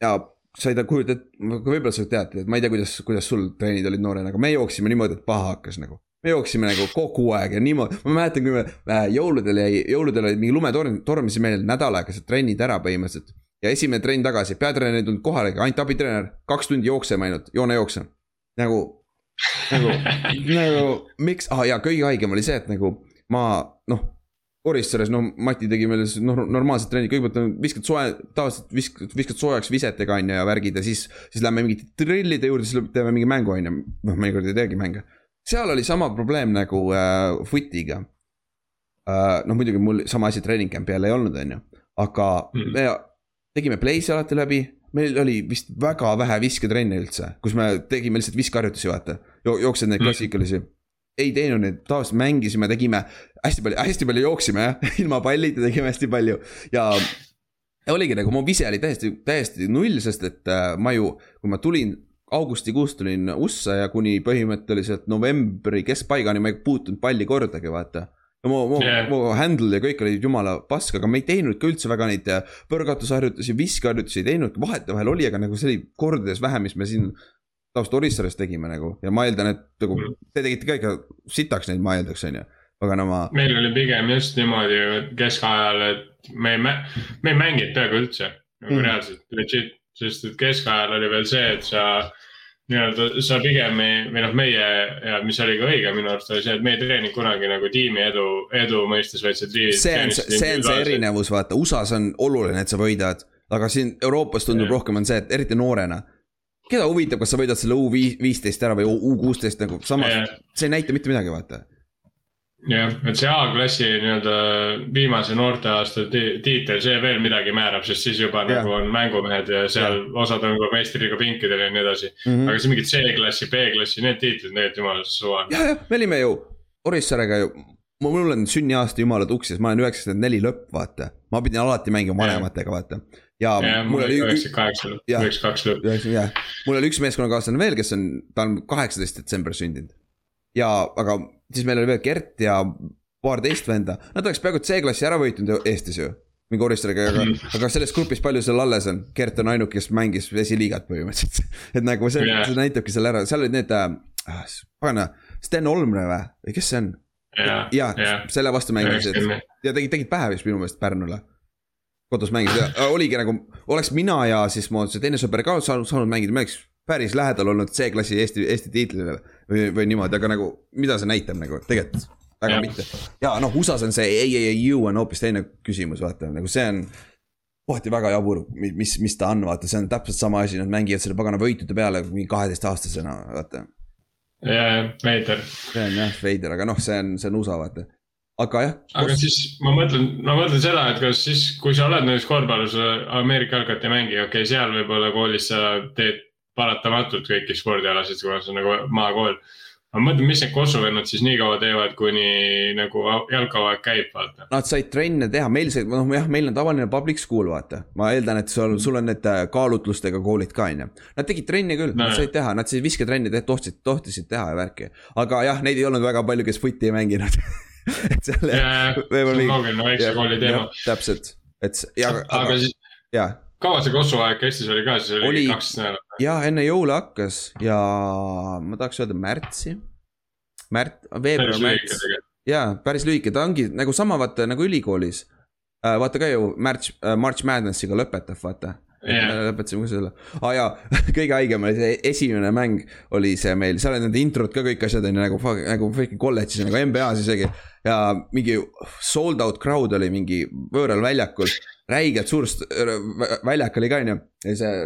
ja sa ei tea, kujutad, võib-olla sa tead, et ma ei tea, kuidas, kuidas sul treenid olid noorena, aga me jooksime niimoodi, et paha hakkas nagu me jooksime nagu kogu aeg ja niimoodi, ma mäletan, kui me äh, jõuludel jäi, jõuludel oli mingi lumetorm, tormasid meil nädal aega trennid ära põhimõtteliselt. ja esimene trenn tagasi, peatreener ei tulnud kohale, ainult abitreener, kaks tundi jooksema ainult, joonejooksja. nagu, nagu, nagu miks, ah jaa, kõige haigem oli see, et nagu ma noh. Orissaares, no Mati tegi meile noh, normaalsed trennid, kõigepealt viskad soe, tavaliselt viskad, viskad soojaks visetega on ju ja värgid ja siis. siis lähme mingite trillide juurde, siis teeme mingi mängu on ju, noh mõnikord ei teegi mänge seal oli sama probleem nagu äh, foot'iga äh,. noh, muidugi mul sama asi treening camp'i jälle ei olnud, on ju, aga mm. me tegime play'si alati läbi meil oli vist väga vähe visketrenne üldse, kus me tegime lihtsalt viskeharjutusi, vaata jo. jooksed neid mm. klassikalisi mm ei teinud neid, tavaliselt mängisime, tegime hästi palju, hästi palju jooksime jah, ilma pallita tegime hästi palju ja ja oligi nagu mu vise oli täiesti, täiesti null, sest et äh, ma ju, kui ma tulin augustikuus tulin USA ja kuni põhimõtteliselt novembri keskpaigani ma ei puutunud palli kordagi, vaata ja mu, mu yeah., mu handle ja kõik olid jumala pask, aga me ei teinud ka üldse väga neid äh, põrgatusharjutusi, viskeharjutusi ei teinud, vahetevahel oli, aga nagu see oli kordades vähem, mis me siin tavaliselt Orissares tegime nagu ja ma eeldan, et nagu mm. te tegite ka ikka sitaks neid, ma eeldaks, on ju. paganama. meil oli pigem just niimoodi keskajal, et me ei, me ei mänginud peaaegu üldse nagu mm. reaalselt, legit, sest et keskajal oli veel see, et sa nii-öelda sa pigem ei, või noh, meie ja mis oli ka õige minu arust oli see, et me ei treeninud kunagi nagu tiimi edu, edu mõistes, vaid see triin. see on, see on see erinevus, vaata, USA-s on oluline, et sa võidad, aga siin Euroopas tundub yeah. rohkem on see, et eriti noorena. keda huvitab, kas sa võidad selle U viisteist ära või U kuusteist nagu, samas see ei näita mitte midagi, vaata jah, et see A-klassi nii-öelda viimase noorteaasta tiitel, see veel midagi määrab, sest siis juba ja. nagu on mängumehed ja seal ja. osad on juba meistriliiga pinkidel ja nii edasi mm. -hmm. aga see mingid C-klassi, B-klassi, need tiitlid, need jumala suva. ja, ja me olime ju Orissaarega ju, mul on sünniaasta jumala tuksis, ma olen üheksakümmend neli lõpp, vaata. ma pidin alati mängima vanematega, vaata. ja, ja mul oli. üheksakümmend kaheksa lõpp, üheksakümmend kaks lõpp. jah, mul oli üks meeskonnakaaslane veel, kes on, ta on kaheksateist detsember sündinud. Ja, aga siis meil oli veel Gert ja paar teist venda, nad oleks peaaegu C-klassi ära võitnud Eestis ju. mingi Oristariga, aga, aga selles grupis palju seal alles on, Gert on ainuke, kes mängis esiliigat põhimõtteliselt. et nagu see yeah., see näitabki selle ära, seal olid need äh,, pagana, Sten Olmre või, või kes see on? ja, ja, ja, selle vastu mängisid. Ja tegid, tegid pähe vist minu meelest Pärnule. Kodus mängisid ja oligi nagu, oleks mina ja siis mu see teine sõber ka saanud, saanud mängida, me oleks päris lähedal olnud C-klassi Eesti, Eesti tiitlile või, või niimoodi, aga nagu, mida see näitab nagu tegelikult väga ja. mitte. ja noh, USA-s on see AAU on hoopis teine küsimus, vaata nagu see on kohati väga jabur, mis, mis ta on, vaata, see on täpselt sama asi, nad mängivad selle pagana võitude peale mingi kaheteistaastasena, vaata. ja, ja veider. see on jah veider, aga noh, see on, see on USA, vaata aga jah. aga kus... siis ma mõtlen, ma mõtlen seda, et kas siis, kui sa oled näiteks korvpallus Ameerika jalgpalli mängija, okei okay,, seal võib-olla koolis sa teed paratamatult kõiki spordialasid, kuna see on nagu maakool. ma mõtlen, mis need Kosovo vennad siis nii kaua teevad, kuni nagu jalkahooaeg käib, vaata. Nad said trenne teha, meil see, noh jah, meil on tavaline public school, vaata. ma eeldan, et sul, sul on need äh, kaalutlustega koolid ka, on ju. Nad tegid trenni küll no,, nad said teha, nad siis visketrenni tohtisid, tohtisid teha ja värki. aga jah, neid ei olnud väga palju, kes footi ei mänginud et seal. võib-olla. loogiline, väikse kooli teema. täpselt, et ja. aga siis. jah kaua see Kosovo aeg kestis, oli ka, siis oli, oli kaks nädalat? ja enne jõule hakkas ja ma tahaks öelda märtsi. Märt, veebruar, märts. ja päris lühike, ta ongi nagu sama vaata nagu ülikoolis. Äh, vaata ka ju märts, äh, March Madnessiga lõpetab, vaata yeah.. lõpetasime ka selle, aa ah, jaa, kõige haigem oli see esimene mäng oli see meil, seal olid need introd ka kõik asjad on ju nagu, nagu kolledžis nagu NBA-s isegi. ja mingi sold out crowd oli mingi võõral väljakul räigelt suur väljak oli ka, on ju, see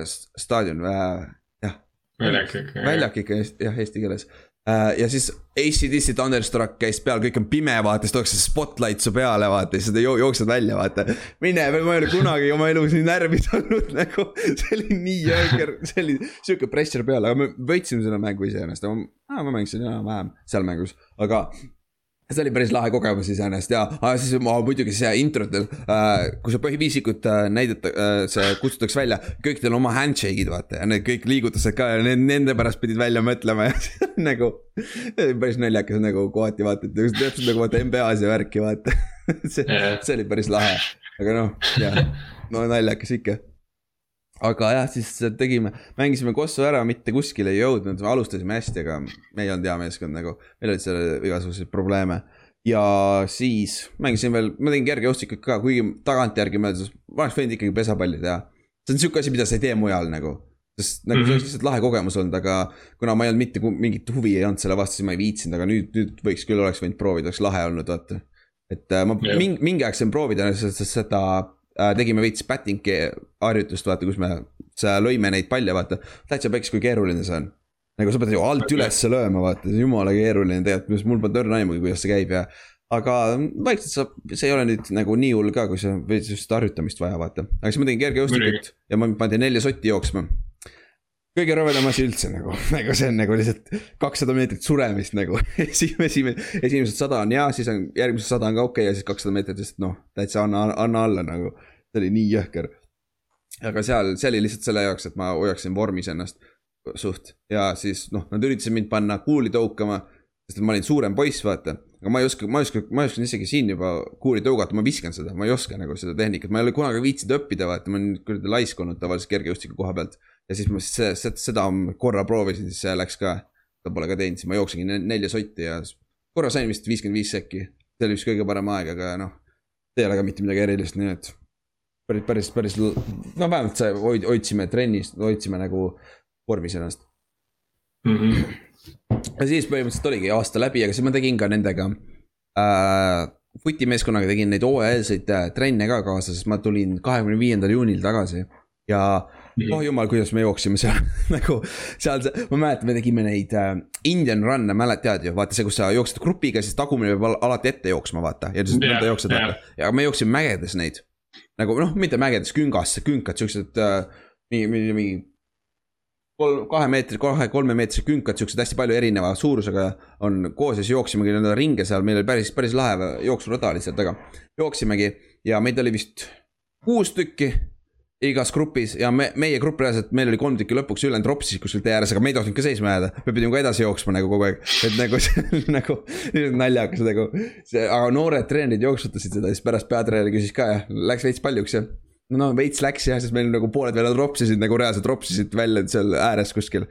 staadion äh,, jah. väljak ikka. väljak ikka, jah, eesti keeles äh,. ja siis ACDC Thunderstruck käis peal, kõik on pime, vaata, siis tuuakse spotlight su peale, vaata, siis sa jooksed välja, vaata. mine, ma ei ole kunagi oma elus nii närvis olnud nagu, see oli nii jõhker, see oli sihuke pressure peal, aga me võitsime selle mängu iseenesest, ma mängisin enam-vähem seal mängus, aga see oli päris lahe kogemus iseenesest ja, aga siis ma muidugi see introtel äh,, kui sa põhiviisikut äh, näidata äh,, see kutsutakse välja, kõikidel oma handshake'id vaata ja need kõik liigutused ka ja need nende pärast pidid välja mõtlema ja nagu. päris naljakas nagu kohati vaata, et täpselt nagu vaata NBA-s ja värki vaata. See, see oli päris lahe, aga noh, jah, no naljakas ikka aga jah, siis tegime, mängisime Kosovo ära, mitte kuskile ei jõudnud, alustasime hästi, aga me ei olnud hea meeskond nagu, meil olid seal igasuguseid probleeme. ja siis mängisin veel, ma tegin kergejõustikut ka, kuigi tagantjärgi mõeldes, ma oleks võinud ikkagi pesapalli teha. see on sihuke asi, mida sa ei tee mujal nagu sest nagu mm -hmm. see oleks lihtsalt lahe kogemus olnud, aga kuna ma ei olnud mitte mingit huvi ei olnud selle vastu, siis ma ei viitsinud, aga nüüd, nüüd võiks küll, oleks võinud proovida, oleks lahe olnud, vaata. et äh, ma yeah. mingi, mingi aeg sain proovida seda tegime veits batting'i harjutust, vaata, kus me lõime neid palle, vaata. täitsa peks, kui keeruline see on. nagu sa pead ju alt ülesse lööma, vaata, jumala keeruline tegelikult, mul polnud õrna aimugi, kuidas see käib ja. aga vaikselt saab, see ei ole nüüd nagu nii hull ka, kui sa veits just harjutamist vaja, vaata. aga siis ma tegin kergejõustikut ja ma panin nelja sotti jooksma kõige rõvedam asi üldse nagu, nagu see on nagu lihtsalt kakssada meetrit suremist nagu esimene, esimene, esimesed sada on hea, siis on järgmised sada on ka okei okay, ja siis kakssada meetrit lihtsalt noh, täitsa anna, anna alla nagu. see oli nii jõhker. aga seal, see oli lihtsalt selle jaoks, et ma hoiaksin vormis ennast suht ja siis noh, nad üritasid mind panna kuuli tõukama. sest et ma olin suurem poiss, vaata, aga ma ei oska, ma ei oska, ma ei osanud isegi siin juba kuuli tõugata, ma viskan seda, ma ei oska nagu seda tehnikat, ma ei ole kunagi viitsinud õppida, vaata, ma olen kuradi laisk olnud tavaliselt kergejõustiku koha pealt ja siis ma see, seda korra proovisin, siis see läks ka, seda pole ka teinud, siis ma jooksingi nelja sotti ja korra sain vist viiskümmend viis sekki. see oli vist kõige parem aeg, aga noh, see ei ole ka mitte midagi erilist, nii et päris, päris, päris, no vähemalt see hoid-, hoidsime trennis, hoidsime nagu vormis ennast mm. -hmm. ja siis põhimõtteliselt oligi aasta läbi, aga siis ma tegin ka nendega äh, futimeeskonnaga tegin neid hooajalisi äh, trenne ka kaasa, sest ma tulin kahekümne viiendal juunil tagasi ja oh jumal, kuidas me jooksime seal nagu seal, ma mäletan, me tegime neid äh, Indian run'e, mäletad ju, vaata see, kus sa jooksed grupiga, siis tagumine peab alati ette jooksma, vaata. ja siis yeah, jooksed yeah., vaata, ja me jooksime mägedes neid. nagu noh, mitte mägedes, küngas, künkad, siuksed äh, mingi, mingi, mingi kolm, kahe meetri, kahe, kolmemeetrised künkad, siuksed hästi palju erineva suurusega on koos ja siis jooksimegi nii-öelda ringe seal, meil oli päris, päris lahe jooksurada lihtsalt, aga jooksimegi ja meid oli vist kuus tükki igas grupis ja me, meie grupp reaalselt, meil oli kolm tükki lõpuks, ülejäänud ropsisid kuskil tee ääres, aga me ei tohtinud ka seisma jääda. me pidime ka edasi jooksma nagu kogu aeg, et nagu see on nagu naljakas nagu. aga noored treenerid jooksutasid seda, siis pärast peatreener küsis ka jah, läks veits paljuks jah. no veits läks jah, sest meil nagu pooled veel ropsisid nagu reaalselt ropsisid välja seal ääres kuskil.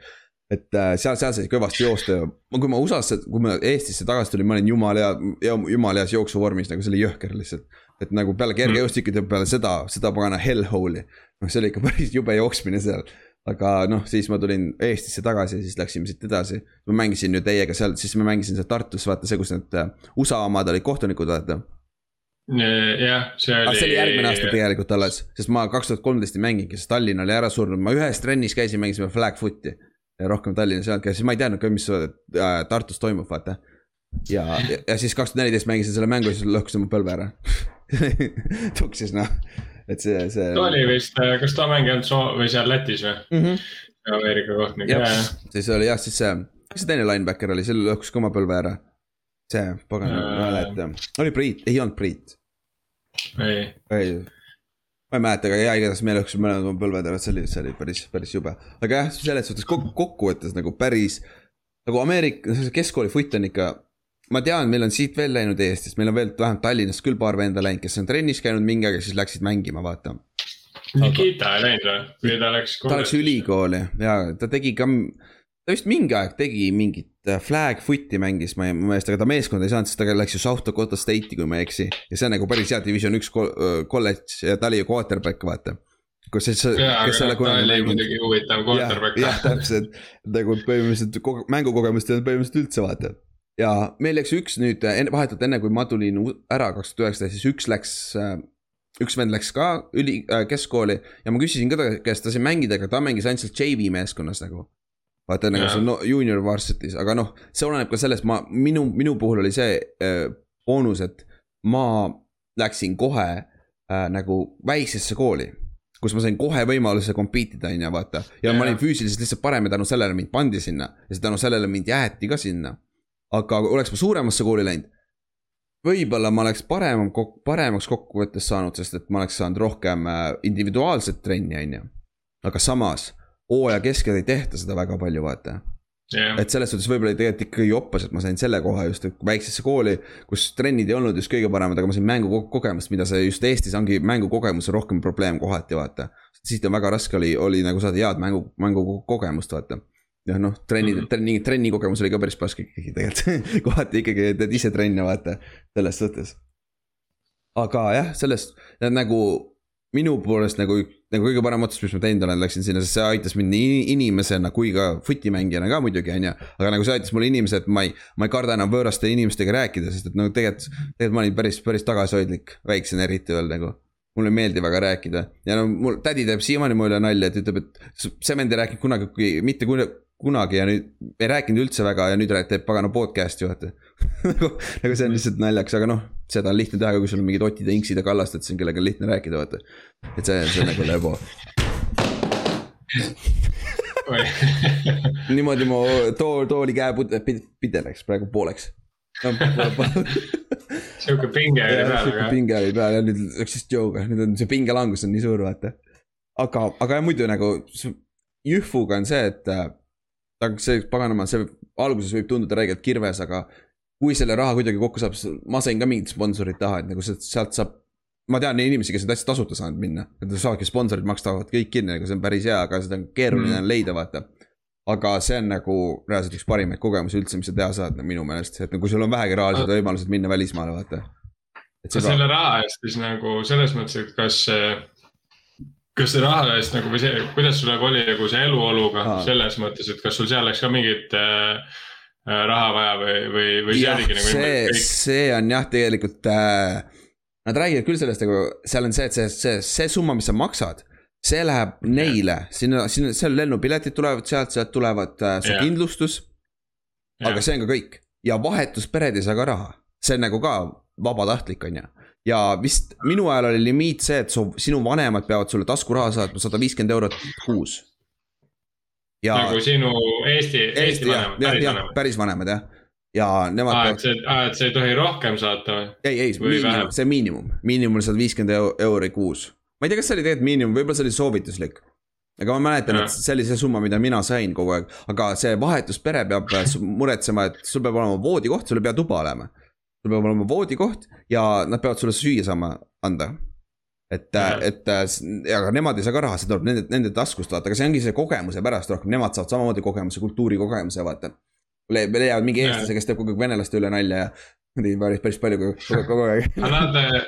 et äh, seal, seal sai kõvasti joosta ja kui ma USA-sse, kui ma Eestisse tagasi tulin, ma olin jumala hea, jumala heas jooksuvormis, nagu see oli jõhker lihtsalt et nagu peale kergejõustikut ja peale seda, seda pagana hellhole'i. noh, see oli ikka päris jube jooksmine seal. aga noh, siis ma tulin Eestisse tagasi ja siis läksime siit edasi. ma mängisin ju teiega seal, siis ma mängisin seal Tartus, vaata see, kus need äh, USA omad olid kohtunikud, vaata. jah, see oli. see oli järgmine aasta tegelikult alles, sest ma kaks tuhat kolmteist ei mänginudki, sest Tallinn oli ära surnud, ma ühes trennis käisin, mängisime flag foot'i. rohkem Tallinnas ei olnud, siis ma ei teadnud ka, mis äh, Tartus toimub, vaata ja, ja, ja siis kaks tuhat neliteist mängisin selle mängu ja siis lõhkusin mu põlve ära tuksis noh, et see, see. ta oli vist, äh, kas ta mänginud Soo- või seal Lätis või mm? -hmm. Ameerika kohtunik, ja, ja. siis oli jah, siis see, kes see teine linebacker oli, see lõhkus ka oma põlve ära. see, pagan äh,, ma ei mäleta, oli Priit, ei olnud Priit. ei. ei, ma ei mäleta, aga ja igatahes me lõhkusime mõlemad oma põlved ära, see oli, see oli päris, päris jube. aga jah, selles suhtes kokkuvõttes nagu päris, nagu Ameerika, keskkooli foot on ikka ma tean, meil on siit veel läinud Eestist, meil on veel vähemalt Tallinnast küll paar venda läinud, kes on trennis käinud mingi aeg ja siis läksid mängima, vaata. Nikita ei läinud või, või ta läks? ta läks ülikooli ja ta tegi ka, ta vist mingi aeg tegi mingit äh, flag foot'i mängis ma meelest, aga ta meeskonda ei saanud, sest ta läks ju South Dakota State'i, kui ma ei eksi. ja see on nagu päris hea division üks kolledž ja ta oli ju quarterback, vaata kus siis, kes ei ole kunagi mänginud. muidugi huvitav quarterback. jah, täpselt, nagu põhimõtteliselt mängukogemust ei olnud põhimõtteliselt üldse vaata ja meil läks üks nüüd vahetult enne, kui ma tulin ära kaks tuhat üheksateist, siis üks läks, äh, üks vend läks ka üli, äh, keskkooli ja ma küsisin ka ta käest, ta sai mängida, aga ta mängis ainult seal JV meeskonnas nagu. vaata nagu seal no, junior varsitis, aga noh, see oleneb ka sellest, ma, minu, minu puhul oli see äh, boonus, et ma läksin kohe äh, nagu väiksesse kooli kus ma sain kohe võimaluse compete ida, on ju, vaata. ja yeah. ma olin füüsiliselt lihtsalt parem ja tänu sellele mind pandi sinna ja tänu sellele mind jäeti ka sinna aga oleks ma suuremasse kooli läinud, võib-olla ma oleks parem, paremaks kokkuvõttes saanud, sest et ma oleks saanud rohkem äh, individuaalset trenni, on ju. aga samas, hooaja keskel ei tehta seda väga palju, vaata yeah.. et selles suhtes võib-olla tegelikult ikkagi joppas, et ma sain selle koha just, väiksesse kooli, kus trennid ei olnud just kõige paremad, aga ma sain mängukogemust, mida see just Eestis ongi mängukogemus on rohkem probleem kohati, vaata. siit on väga raske oli, oli nagu saada head mängu, mängukogemust, vaata jah, noh, trenni mm, -hmm. trenni, trenni kogemus oli ka päris pask ikkagi tegelikult kohati ikkagi teed ise trenne, vaata, selles suhtes. aga jah, sellest nagu minu poolest nagu, nagu kõige parem otsus, mis ma teinud olen, läksin sinna, sest see aitas mind nii inimesena kui ka fotimängijana ka muidugi, on ju. aga nagu see aitas mulle inimese, et ma ei, ma ei karda enam võõraste inimestega rääkida, sest et nagu tegelikult, tegelikult ma olin päris, päris tagasihoidlik, väiksena eriti veel nagu mulle ei meeldi väga rääkida ja no mul tädi teeb siiamaani mulle nalja, et ütleb, et ei rääkinud kunagi, mitte kunagi kunagi ja nüüd ei rääkinud üldse väga ja nüüd teeb pagana podcast'i vaata nagu, nagu see on lihtsalt naljakas, aga noh, seda on lihtne teha, kui sul on mingid Otid ja Inksid ja Kallasted siin, kellega on lihtne rääkida, vaata. et see, see on nagu lebo niimoodi mu too, tooli käepide läks praegu pooleks sihuke pinge oli peal, aga. pinge oli peal ja nüüd läks siis Joe'ga, nüüd on see pingelangus on nii suur, vaata. aga, aga muidu nagu Jühvuga on see, et äh, aga see paganama, see alguses võib tunduda räigelt kirves, aga kui selle raha kuidagi kokku saab, ma sain ka mingit sponsorit taha, et nagu sealt saab ma tean inimesi, kes on täitsa tasuta saanud minna, et saavadki sponsorid maksavad kõik kinni, aga see on päris hea, aga seda on keeruline mm. leida, vaata. aga see on nagu reaalselt üks parimaid kogemusi üldse, mis sa teha saad no, minu meelest, et kui sul on vähegi rahalised võimalused minna välismaale, vaata. selle raha eest siis nagu selles mõttes, et kas see kas see raha eest nagu või see, kuidas sul nagu oli nagu see eluoluga Aa. selles mõttes, et kas sul seal läks ka mingit äh, raha vaja või, või, või see oligi nagu. see, see on jah, tegelikult äh, Nad räägivad küll sellest, aga seal on see, et see, see, see summa, mis sa maksad, see läheb neile, sinna, sinna, seal lennupiletid tulevad sealt, sealt tulevad äh, su yeah. kindlustus. aga see on ka kõik ja vahetuspered ei saa ka raha, see on nagu ka vabatahtlik, on ju ja vist minu ajal oli limiit see, et su, sinu vanemad peavad sulle taskuraha saatma sada viiskümmend eurot kuus. nagu sinu Eesti, Eesti, Eesti vanemad, päris vanemad. päris vanemad jah ja nemad ah,. et see, ah, et sa ei tohi rohkem saata või? ei, ei, miinimum, see miinimum, miinimum on sada viiskümmend euri kuus. ma ei tea, kas see oli tegelikult miinimum, võib-olla see oli soovituslik. aga ma mäletan, et see oli see summa, mida mina sain kogu aeg, aga see vahetuspere peab muretsema, et sul peab olema voodikoht, sul ei pea tuba olema. Sul peab olema voodikoht ja nad peavad sulle süüa saama anda et, et aga nemad ei saa ka raha, see tuleb nende, nende taskust vaata, aga see ongi see kogemuse pärast rohkem, nemad saavad samamoodi kogemuse, kultuurikogemuse vaata le-, leiavad mingi eestlase, kes teeb kogu aeg venelaste üle nalja ja. Neid päris, päris palju kogu, kogu aeg. aga nad,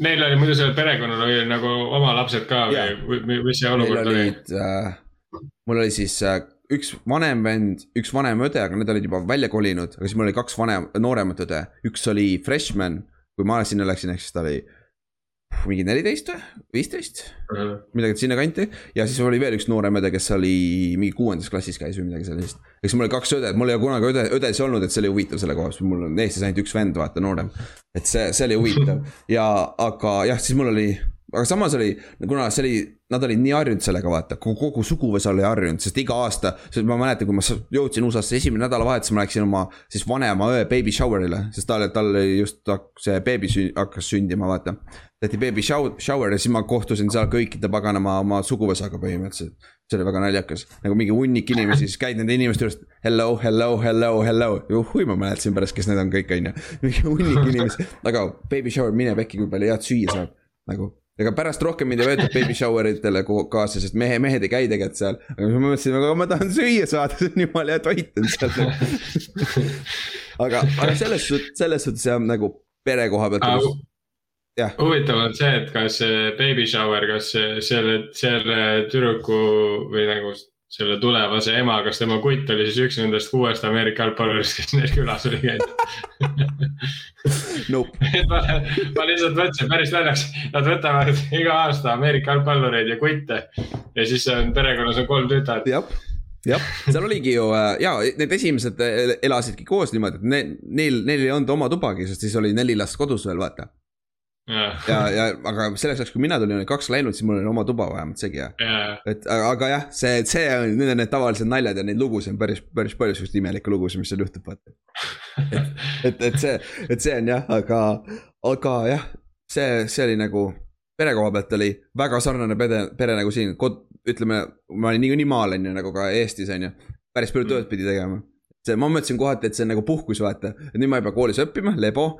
neil oli muidu sellel perekonnal oli nagu oma lapsed ka või, või mis see olukord oli? Äh, mul oli siis äh, üks vanem vend, üks vanem õde, aga need olid juba välja kolinud, aga siis mul oli kaks vanem, nooremat õde, üks oli freshman, kui ma sinna läksin, ehk siis ta oli mingi neliteist või, viisteist uh, -huh. midagi sinnakanti. ja siis oli veel üks noorem õde, kes oli mingi kuuendas klassis käis või midagi sellist. eks mul oli kaks õde, mul ei ole kunagi õde, õdesid olnud, et see oli huvitav selle koha pealt, mul on Eestis ainult üks vend, vaata, noorem. et see, see oli huvitav ja, aga jah, siis mul oli aga samas oli, kuna see oli, nad olid nii harjunud sellega, vaata, kogu, suguvõsa oli harjunud, sest iga aasta. sest ma mäletan, kui ma jõudsin USA-sse esimene nädalavahetus, ma läksin oma siis vanema õe baby shower'ile, sest tal, tal just see beebi hakkas sündima, vaata. tehti baby shower, shower ja siis ma kohtusin seal kõikide paganama oma suguvõsaga põhimõtteliselt. see oli väga naljakas, nagu mingi hunnik inimesi, siis käid nende inimeste juurest. Hello, hello, hello, hello, juhui, ma mäletasin pärast, kes need on kõik, on ju. mingi hunnik inimesi, aga baby shower, mine pekki, kui palju head süüa saab, nagu ega pärast rohkem mind ei võetud baby shower itele kaasa, sest mehe, mehed ei käi tegelikult seal. aga siis ma mõtlesin, aga ma tahan süüa saada, see on jumala hea toit on seal aga, aga selles suhtes, selles suhtes jah, nagu pere koha pealt. huvitav on see, et kas baby shower, kas selle, selle tüdruku või nagu selle tulevase ema, kas tema kutt oli siis üks nendest kuuest Ameerika jalgpallurist, kes neil külas oli käinud nope. ma, ma lihtsalt mõtlesin päris naljaks, nad võtavad iga aasta Ameerika jalgpallureid ja kutte. ja siis on perekonnas on kolm tütart. jah, jah, seal oligi ju äh, ja need esimesed äh, elasidki koos niimoodi, et ne, neil, neil ei olnud oma tubagi, sest siis oli neli last kodus veel, vaata ja, ja aga selleks ajaks, kui mina tulin, oli kaks läinud, siis mul oli oma tuba vähemalt seegi jah. Yeah.. et aga jah, see, see on, need on need tavalised naljad ja neid lugusid on päris, päris palju siukseid imelikke lugusid, mis seal juhtub, vaata. et, et, et see, et see on jah, aga, aga jah, see, see oli nagu pere koha pealt oli väga sarnane pere, pere nagu siin, kod-, ütleme, ma olin niikuinii maal on ju, nagu ka Eestis on ju. päris palju tööd pidi tegema. See, ma mõtlesin kohati, et see on nagu puhkus, vaata, et nüüd ma ei pea koolis õppima, lebo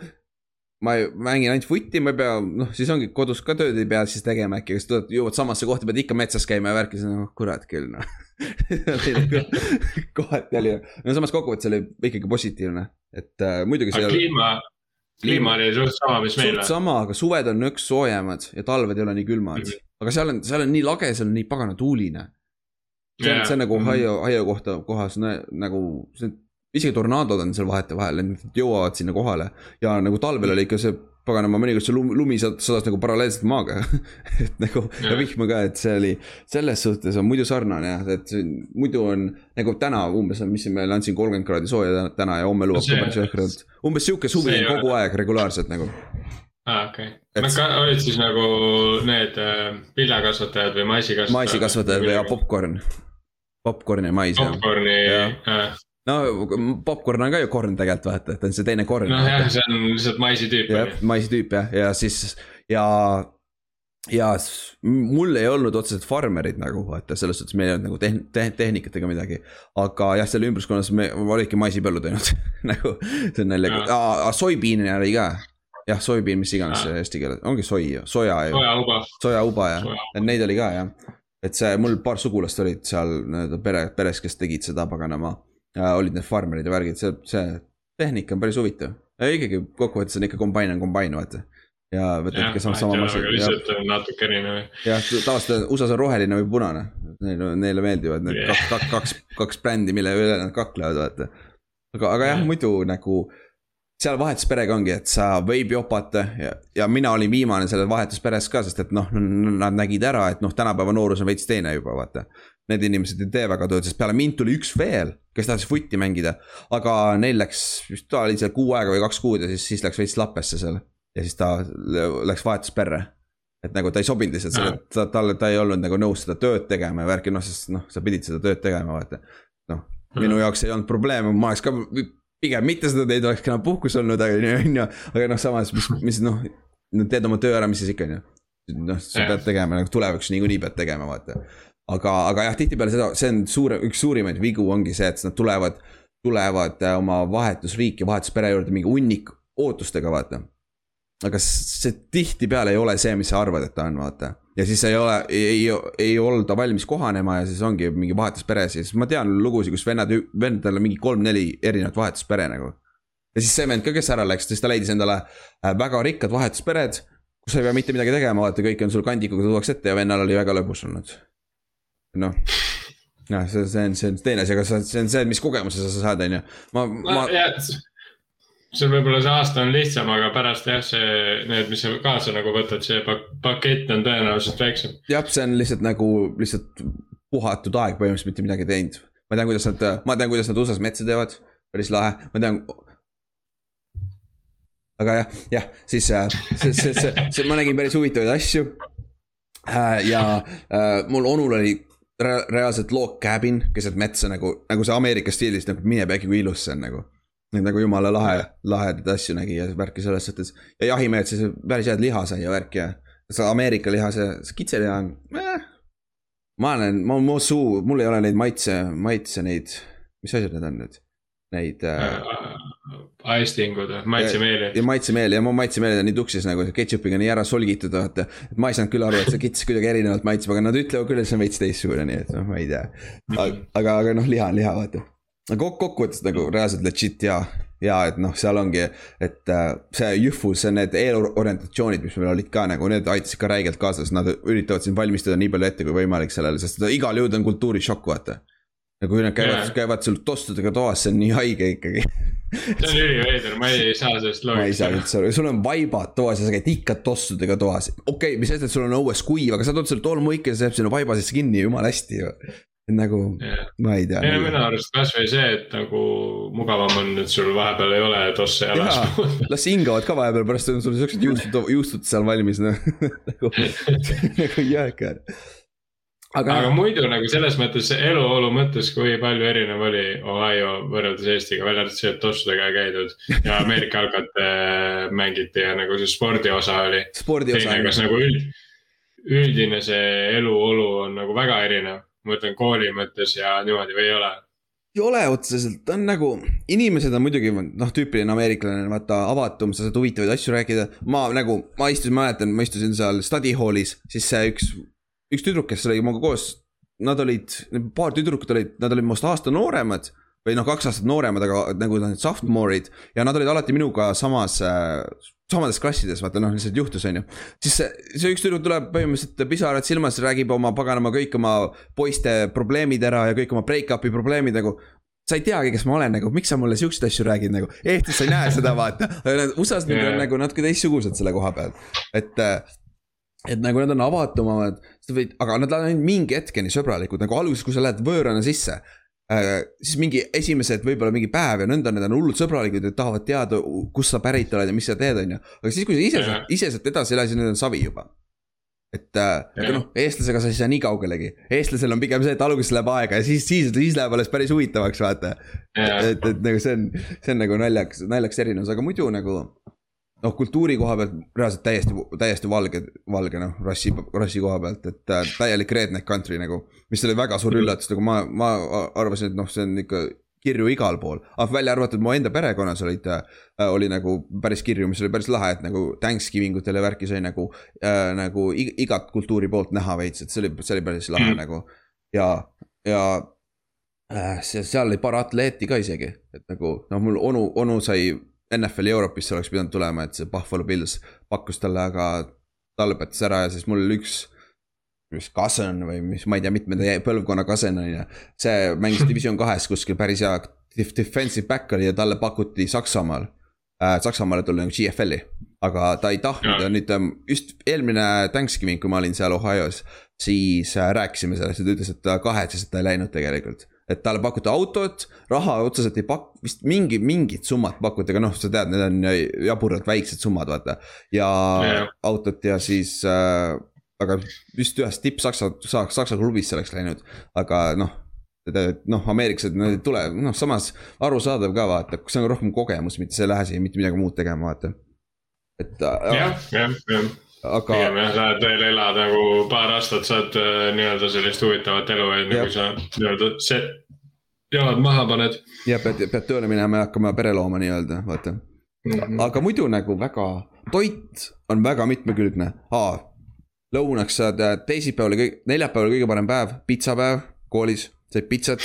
ma mängin ainult vutti, ma ei pea, noh, siis ongi kodus ka tööd ei pea siis tegema äkki, kas tuled, jõuad samasse kohta, pead ikka metsas käima ja värki, siis noh, kurat küll noh kohati oli, no samas kokkuvõttes oli ikkagi positiivne, et äh, muidugi. aga kliima, kliima oli suht sama, mis meil. suht sama, aga suved on nõks soojemad ja talved ei ole nii külmad mm. -hmm. aga seal on, seal on nii lage, seal on nii pagana tuuline. see on yeah., see on nagu mm -hmm. Ohio, Ohio kohta, kohas nagu, see isegi tornaadod on seal vahetevahel, et nad jõuavad sinna kohale ja nagu talvel oli ikka see paganama, mõnikord see lumi, lumi sadas nagu paralleelselt maaga et nagu ja. vihma ka, et see oli, selles suhtes on muidu sarnane jah, et muidu on nagu täna umbes on, mis meil andsin kolmkümmend kraadi sooja täna ja homme lubab ka päris jõhkralt. umbes sihuke suvi on kogu aeg regulaarselt nagu aa ah,, okei okay.. Nad ka olid siis nagu need äh, viljakasvatajad või maisikasvatajad? maisikasvatajad või ja popkorn. Popcorn ja mais jah. Popcorni, jah no popkorn on ka ju korn tegelikult vaata, et on see teine korn. nojah, see on lihtsalt maisitüüp. jah, maisitüüp jah, ja siis ja, ja mul ei olnud otseselt farmerid nagu vaata, selles suhtes meil ei olnud nagu tehn-, tehn-, tehnikat ega midagi. aga jah, seal ümbruskonnas me olidki maisipõllud ainult nagu see on naljaga, aa soipiine oli ka jah, soipiin, mis iganes see eesti keeles, ongi soi ju, soja ju. sojauba. sojauba jah, et neid oli ka jah. et see, mul paar sugulast olid seal nii-öelda pere, peres, kes tegid seda paganama olid need farmerid ja värgid, see, see tehnika on päris huvitav. ikkagi kokkuvõttes on ikka kombain on kombain, vaata. ja võtad ikka sama, sama masin. lihtsalt on natuke erinev. jah, tavaliselt USA-s on roheline või punane. Neile, neile meeldivad need yeah. kaks, kaks, kaks, brändi, mille üle nad kaklevad, vaata. aga, aga jah muidu nagu seal vahetusperega ongi, et sa võib jopata ja, ja mina olin viimane selles vahetusperes ka, sest et noh, nad nägid ära, et noh, tänapäeva noorus on veits teine juba vaata. Need inimesed ei tee väga tööd, sest peale mind tuli üks veel, kes tahtis vutti mängida. aga neil läks, vist ta oli seal kuu aega või kaks kuud ja siis, siis läks veits lappesse seal. ja siis ta läks vahetusperre. et nagu ta ei sobinud lihtsalt selle, ta, talle, ta ei olnud nagu nõus seda tööd tegema ja värki, noh, sest noh, sa pidid seda tööd tegema, vaata. noh, minu jaoks ei olnud probleeme, ma oleks ka pigem mitte seda teed, oleks ka puhkus olnud, on ju, aga noh, samas, mis, mis noh, teed oma töö ära, mis siis ikka on ju. noh, sa pead tegema nagu tulevikus niikuinii pead tegema, vaata. Aga, aga jah, tihtipeale seda, see on suure, üks suurimaid vigu ongi see, et nad tulevad, tulevad äh, oma vahetusriiki, vahetuspere juurde mingi hunnik ootustega, vaata. aga see tihtipeale ei ole see, mis sa arvad, et ta on, vaata ja siis ei ole, ei, ei olda valmis kohanema ja siis ongi mingi vahetuspere, siis ma tean lugusid, kus vennad, vendadel on mingi kolm-neli erinevat vahetuspere nagu. ja siis see vend ka, kes ära läks, siis ta leidis endale äh, väga rikkad vahetuspered, kus sa ei pea mitte midagi tegema, vaata, kõik on sul kandikuga tuuakse ette ja vennal oli väga lõbus olnud. Noh noh, see, see on, see on teine asi, aga see on see, mis kogemuse sa saad, on ju. ma, ma, ma sul võib-olla see aasta on lihtsam, aga pärast jah, see, need, mis sa kaasa nagu võtad, see pak pakett on tõenäoliselt väiksem. jah, see on lihtsalt nagu lihtsalt puhatud aeg, põhimõtteliselt mitte midagi teinud. ma tean, kuidas nad, ma tean, kuidas nad USA-s metsa teevad, päris lahe, ma tean. aga jah, jah, siis äh, see, see, see, see, ma nägin päris huvitavaid asju. Äh, ja äh, mul onul oli reaalselt log cabin keset metsa nagu, nagu see Ameerika stiilis nagu mine peagi, kui ilus see on nagu Neid nagu jumala lahe, lahedaid asju nägi ja värki selles suhtes. ja jahimehed siis päris head liha sai ja värki ja. see Ameerika liha, see, see kitseliha on eh,. ma olen, ma, mu suu, mul ei ole neid maitse, maitse neid, mis asjad need on nüüd? Neid äh,. Aestingud, maitsemeeli. ja maitsemeeli ja mu maitsemeelid on nii tuksis nagu ketšupiga nii ära solgitud, vaata. et ma ei saanud küll aru, et see kits kuidagi erinevalt maitseb, aga nad ütlevad küll, et see on veits teistsugune, nii et noh, ma ei tea. aga, aga noh, liha on liha, vaata kok-, kokkuvõttes nagu reaalselt legit ja, ja et noh, seal ongi, et äh, see Jühvus, need eelorientatsioonid, mis meil olid ka nagu, need aitasid ka räigelt kaasa, sest nad üritavad siin valmistada nii palju ette kui võimalik sellele, sest igal juhul on kultuurishokk, vaata. ja kui nad käivad yeah., käivad sul tostudega toas, see on nii haige ikkagi see on üliveider, ma ei saa sellest loogikast ma ei saa üldse aru, sul on vaibad toas ja sa käid ikka tossudega toas. okei okay,, mis asja, et sul on õues kuiv, aga sa tood selle tolmuike ja see jääb sinna vaiba sisse kinni, jumala hästi ju nagu yeah., ma ei tea. ei no minu arust kasvõi see, et nagu mugavam on, et sul vahepeal ei ole tosse jalas. las hingavad ka vahepeal, pärast on sul siuksed juustud, juustud seal valmis noh nagu, nagu jääkär. Aga, aga muidu nagu selles mõttes eluolu mõttes, kui palju erinev oli Ohio võrreldes Eestiga, välja arvatud see, et tossudega ei käidud. ja Ameerika jalkat mängiti ja nagu see spordiosa oli. spordiosa. kas nagu üld, üldine see eluolu on nagu väga erinev ma mõtlen kooli mõttes ja niimoodi või ei ole? ei ole otseselt, on nagu, inimesed on muidugi noh, tüüpiline ameeriklane, vaata avatum, sa saad huvitavaid asju rääkida. ma nagu, ma istusin, mäletan, ma istusin seal study hall'is, siis see üks, üks tüdruk, kes oli minuga koos. Nad olid, paar tüdrukut olid, nad olid minust aasta nooremad või noh, kaks aastat nooremad, aga nagu need sophomoorid ja nad olid alati minuga samas äh, samades klassides, vaata noh, lihtsalt juhtus, on ju. siis see, see üks tüdruk tuleb põhimõtteliselt pisarad silmas, räägib oma paganama kõik oma poiste probleemid ära ja kõik oma break-up'i probleemid nagu. sa ei teagi, kes ma olen nagu, miks sa mulle siukseid asju räägid nagu, Eestis sa ei näe seda, vaata. USA-s nad on nagu natuke teistsugused selle koha pealt, et. Et nagu nad on avatumad, sa võid, aga nad on ainult mingi hetkeni sõbralikud, nagu alguses, kui sa lähed võõrana sisse äh,. siis mingi esimesed võib-olla mingi päev ja nõnda, nad on hullult sõbralikud ja tahavad teada, kust sa pärit oled ja mis sa teed, on ju. aga siis, kui sa ise, ise sealt edasi ei lähe, siis need on savi juba et, äh, aga noh, eestlasega sa ei saa nii kaugelegi, eestlasel on pigem see, et alguses läheb aega ja siis, siis, siis läheb alles päris huvitavaks, vaata. et, et nagu see on, see on nagu naljakas, naljakas erinevus, aga muidu nagu. Noh, kultuuri koha pealt reaalselt täiesti, täiesti valge, valge noh, rassi, rassi koha pealt, et äh, täielik redneck country nagu. mis oli väga suur üllatus, nagu ma, ma arvasin, et noh, see on ikka kirju igal pool, aga välja arvatud mu enda perekonnas olid äh,, oli nagu päris kirju, mis oli päris lahe, et nagu Thanksgiving utel ja värki sai nagu äh,, nagu igat kultuuri poolt näha veits, et see oli, see oli päris lahe mm. nagu. ja, ja äh, seal oli paar atleeti ka isegi, et nagu noh, mul onu, onu sai NFL-i Euroopisse oleks pidanud tulema, et see Buffalo Bills pakkus talle, aga ta lõpetas ära ja siis mul üks mis cousin või mis, ma ei tea, mitmenda põlvkonna cousin on ju. see mängis division kahes kuskil päris hea defensive back oli ja talle pakuti Saksamaal äh,. Saksamaale tulla nagu GFL-i, aga ta ei tahtnud ja nüüd ähm, just eelmine Thanksgiving, kui ma olin seal Ohio's. siis äh, rääkisime sellest ja ta ütles, et ta kahetses, et ta ei läinud tegelikult et talle pakuti autot, raha otseselt ei pak-, vist mingi, mingit summat pakuti, aga noh, sa tead, need on jaburalt väiksed summad, vaata. ja yeah. autot ja siis äh, aga vist ühest tipp-saksa, saksa klubist oleks läinud, aga noh noh, ameeriklased, nad ei tule, noh, samas arusaadav ka vaata, see on rohkem kogemus, mitte sa ei lähe siia mitte midagi muud tegema, vaata. et. Äh, jah, jah, jah. Aga. pigem jah, sa oled veel elad nagu paar aastat, saad äh, nii-öelda sellist huvitavat elu, et nagu sa nii-öelda see, jalad maha paned. ja pead, pead tööle minema ja hakkama pere looma nii-öelda, vaata mm. -hmm. aga muidu nagu väga, toit on väga mitmekülgne, aa lõunaks saad äh, teisipäeval oli kõik, neljapäeval kõige parem päev, pitsapäev koolis, said pitsat.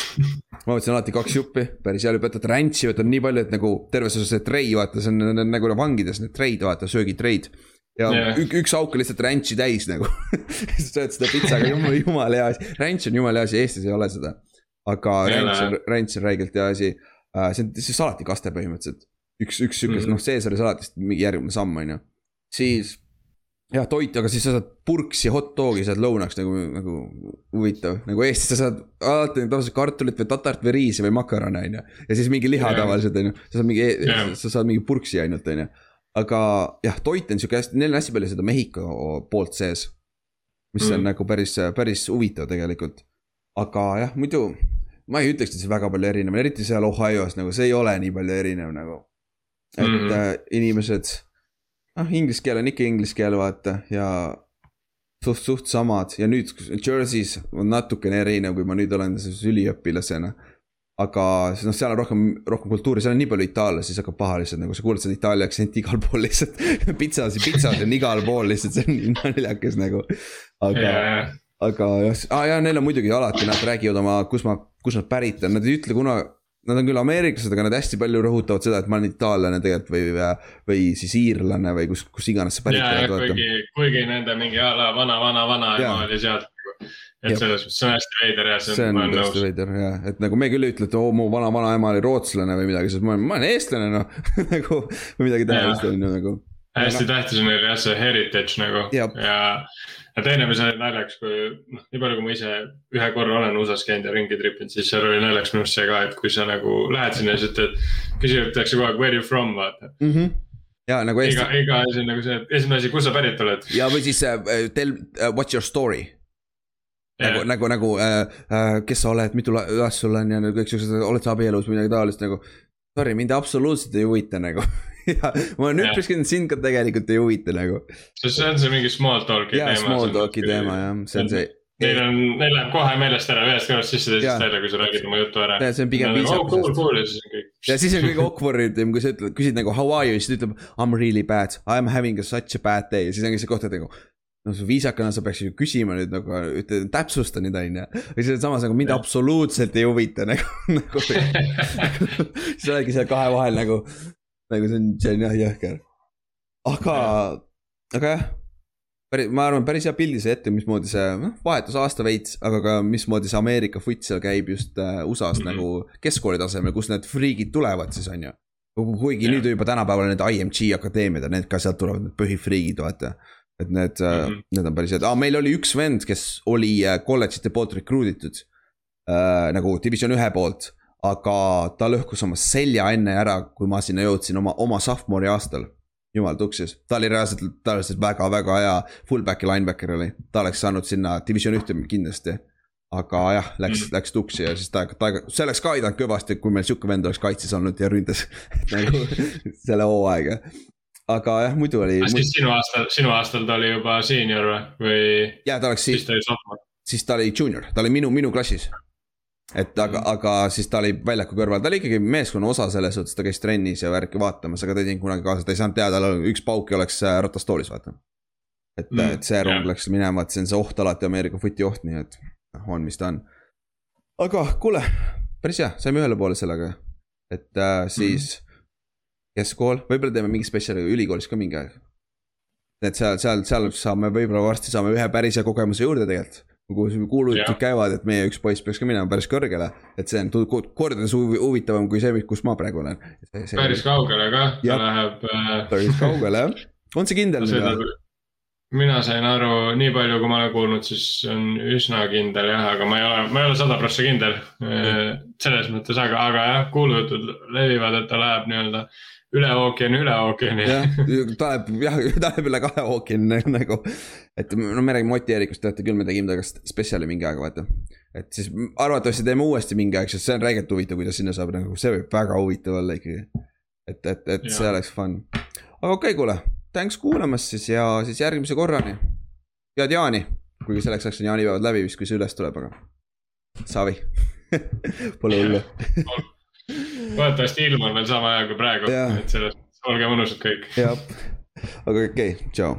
ma võtsin alati kaks juppi, päris hea, võtad ranch'i, võtad nii palju, et nagu terves osas see trei, vaata, see on nagu vangides need treid, vaata, söögitreid. Ja yeah. ük, üks auk on lihtsalt ranch'i täis nagu siis sööd seda pitsaga, jumala, jumala hea asi, ranch on jumala hea asi, Eestis ei ole seda. aga ranch on, ranch on räigelt hea asi uh,, see on, see on salatikaste põhimõtteliselt. üks, üks siukest mm -hmm. noh, Caesari salatist järgmine samm, on ju. siis jah, toit, aga siis sa saad purksi hot dog'i saad lõunaks nagu, nagu huvitav. nagu Eestis sa saad alati tavaliselt kartulit või tatart või riisi või makarone, on ju. ja siis mingi liha yeah. tavaliselt, on ju. sa saad mingi yeah., sa saad mingi purksi ainult, on ju. Aga jah, toit on sihuke hästi, neil on hästi palju seda Mehhiko poolt sees. mis mm. on nagu päris, päris huvitav tegelikult. aga jah, muidu ma ei ütleks, et see väga palju erinev, eriti seal Ohio's nagu see ei ole nii palju erinev nagu. et mm. äh, inimesed noh, inglise keel on ikka inglise keel, vaata ja suht, suht samad ja nüüd Jersey's on natukene erinev, kui ma nüüd olen üliõpilasena. Aga noh, seal on rohkem, rohkem kultuuri, seal on nii palju itaallasi, siis hakkab paha lihtsalt nagu sa kuuled seda itaalia aktsenti igal pool lihtsalt pitsas ja pitsad on igal pool lihtsalt, see on nii naljakas nagu. aga yeah., aga jah ah,, ja neil on muidugi alati, nad räägivad oma, kus ma, kus nad pärit on, nad ei ütle kunagi Nad on küll ameeriklased, aga nad hästi palju rõhutavad seda, et ma olen itaallane tegelikult või, või siis iirlane või kus, kus iganes sa pärit oled. kuigi, kuigi nende mingi a la vana, vana, vana ema oli sealt et selles mõttes see on hästi veider ja see on hästi veider ja, et nagu me küll ei ütle, et oo oh, mu vana, vanaema oli rootslane või midagi, sest ma olen, ma olen eestlane noh nagu või midagi taolist on ju nagu. hästi tähtis on neil jah see heritage nagu ja, ja ja teine, mis oli naljakas, kui noh, nii palju, kui ma ise ühe korra olen USA-s käinud ja ringi tripinud, siis seal oli naljakas minu arust see ka, et kui sa nagu lähed sinna ja siis ütled, küsitakse kogu aeg where you from, vaata mm. -hmm ja nagu Eesti. iga, iga asi on nagu see, esimene asi, kust sa pärit oled. ja või siis uh, tell uh, what's your story. Nagu, nagu, nagu uh, uh, kes sa oled, mitu last sul on ja nagu kõik siuksed, oled sa abielus või midagi taolist nagu. Sorry, mind absoluutselt ei huvita nagu ja ma olen üpriski, sind ka tegelikult ei huvita nagu. sest see on see mingi small talk'i teema. small talk'i teema jah, see on see. Neil on, neil läheb kohe meelest ära, ühest kõrvast sisse, teisest välja, kui sa räägid oma jutu ära. see on pigem viisakas. Oh, cool, cool ja siis on kõik. ja siis on kõige awkward im, kui sa ütled, küsid nagu how are you, siis ta ütleb I m really bad, I am having a such a bad day ja siis ongi see koht, et nagu no viisakana sa peaksid ju küsima nüüd nagu, ütle täpsusta nüüd on ju. või siis samas nagu mind ja. absoluutselt ei huvita nagu, nagu siis oledki seal kahe vahel nagu, nagu see on, see on jah jõhker. aga, aga jah, päris, ma arvan, päris hea pildi sai ette, mismoodi see, noh, vahetusaasta veits, aga ka mismoodi see Ameerika foot seal käib just äh, USA-s mm -hmm. nagu keskkooli tasemel, kus need friigid tulevad siis, on ju. kuigi yeah. nüüd juba tänapäeval need IMG akadeemiad ja need ka sealt tulevad, need põhifriigid, vaata. Et need mm, -hmm. need on päris head ah,, meil oli üks vend, kes oli kolledžite poolt recruit itud äh,. nagu division ühe poolt aga ta lõhkus oma selja enne ära, kui ma sinna jõudsin oma, oma sophomori aastal jumal tuksis, ta oli reaalselt, ta oli lihtsalt väga-väga hea fullback ja linebacker oli, ta oleks saanud sinna division ühte kindlasti. aga jah, läks mm., läks tuksi ja siis ta, ta, see oleks ka aidanud kõvasti, kui meil sihuke vend oleks kaitses olnud ja ründas nagu selle hooaega. Aga jah, muidu oli. siis sinu aastal, sinu aastal ta oli juba seenior või? ja ta oleks siis, siis ta oli sophomore. siis ta oli junior, ta oli minu, minu klassis et aga, mhm. aga siis ta oli väljaku kõrval, ta oli ikkagi meeskonna osa selles suhtes, ta käis trennis ja värki vaatamas, aga ta ei teinud kunagi kaasa, ta ei saanud teada, üks pauk ja oleks äh, ratastoolis, vaata. et mm,, et see rong läks minema, et see on see oht alati, Ameerika footi oht, nii et noh, on, mis ta on. aga kuule, päris hea, saime ühele poole sellega. et äh, siis mm. Keskkool, võib-olla teeme mingi spetsiali ülikoolis ka mingi aeg. et seal, seal, seal saame, võib-olla varsti saame ühe päris hea kogemuse juurde tegelikult kuhu kuulujutud käivad, et meie üks poiss peaks ka minema päris kõrgele. et see on kordades huvitavam kui see, kus ma praegu olen. päris kaugele ka, ta läheb äh.... päris kaugele jah, on see kindel nüüd või? mina sain aru, nii palju, kui ma olen kuulnud, siis on üsna kindel jah, aga ma ei ole, ma ei ole sada prossa kindel. Äh, selles mõttes, aga, aga jah, kuulujutud levivad, et ta läheb nii-öelda üle ookeani, üle ookeani. jah, läheb jah, läheb üle kahe ookeani nagu. et no me räägime Mati Eerikust, teate küll, me tegime temaga spetsiali mingi aeg, vaata. et siis arvatavasti teeme uuesti mingi aeg, sest see on räigelt huvitav, kuidas sinna saab nagu, see võib väga huvitav olla ikkagi. et, et, et ja. see oleks fun. aga okei okay,, kuule, thanks kuulamast siis ja siis järgmise korrani. head jaani, kuigi selleks ajaks on jaanipäevad läbi vist, kui see üles tuleb, aga. Savi Pole hullu loodetavasti ilm on veel sama hea kui praegu, et selles olge mõnusad kõik. jah, aga okei okay,, tšau.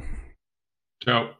tšau.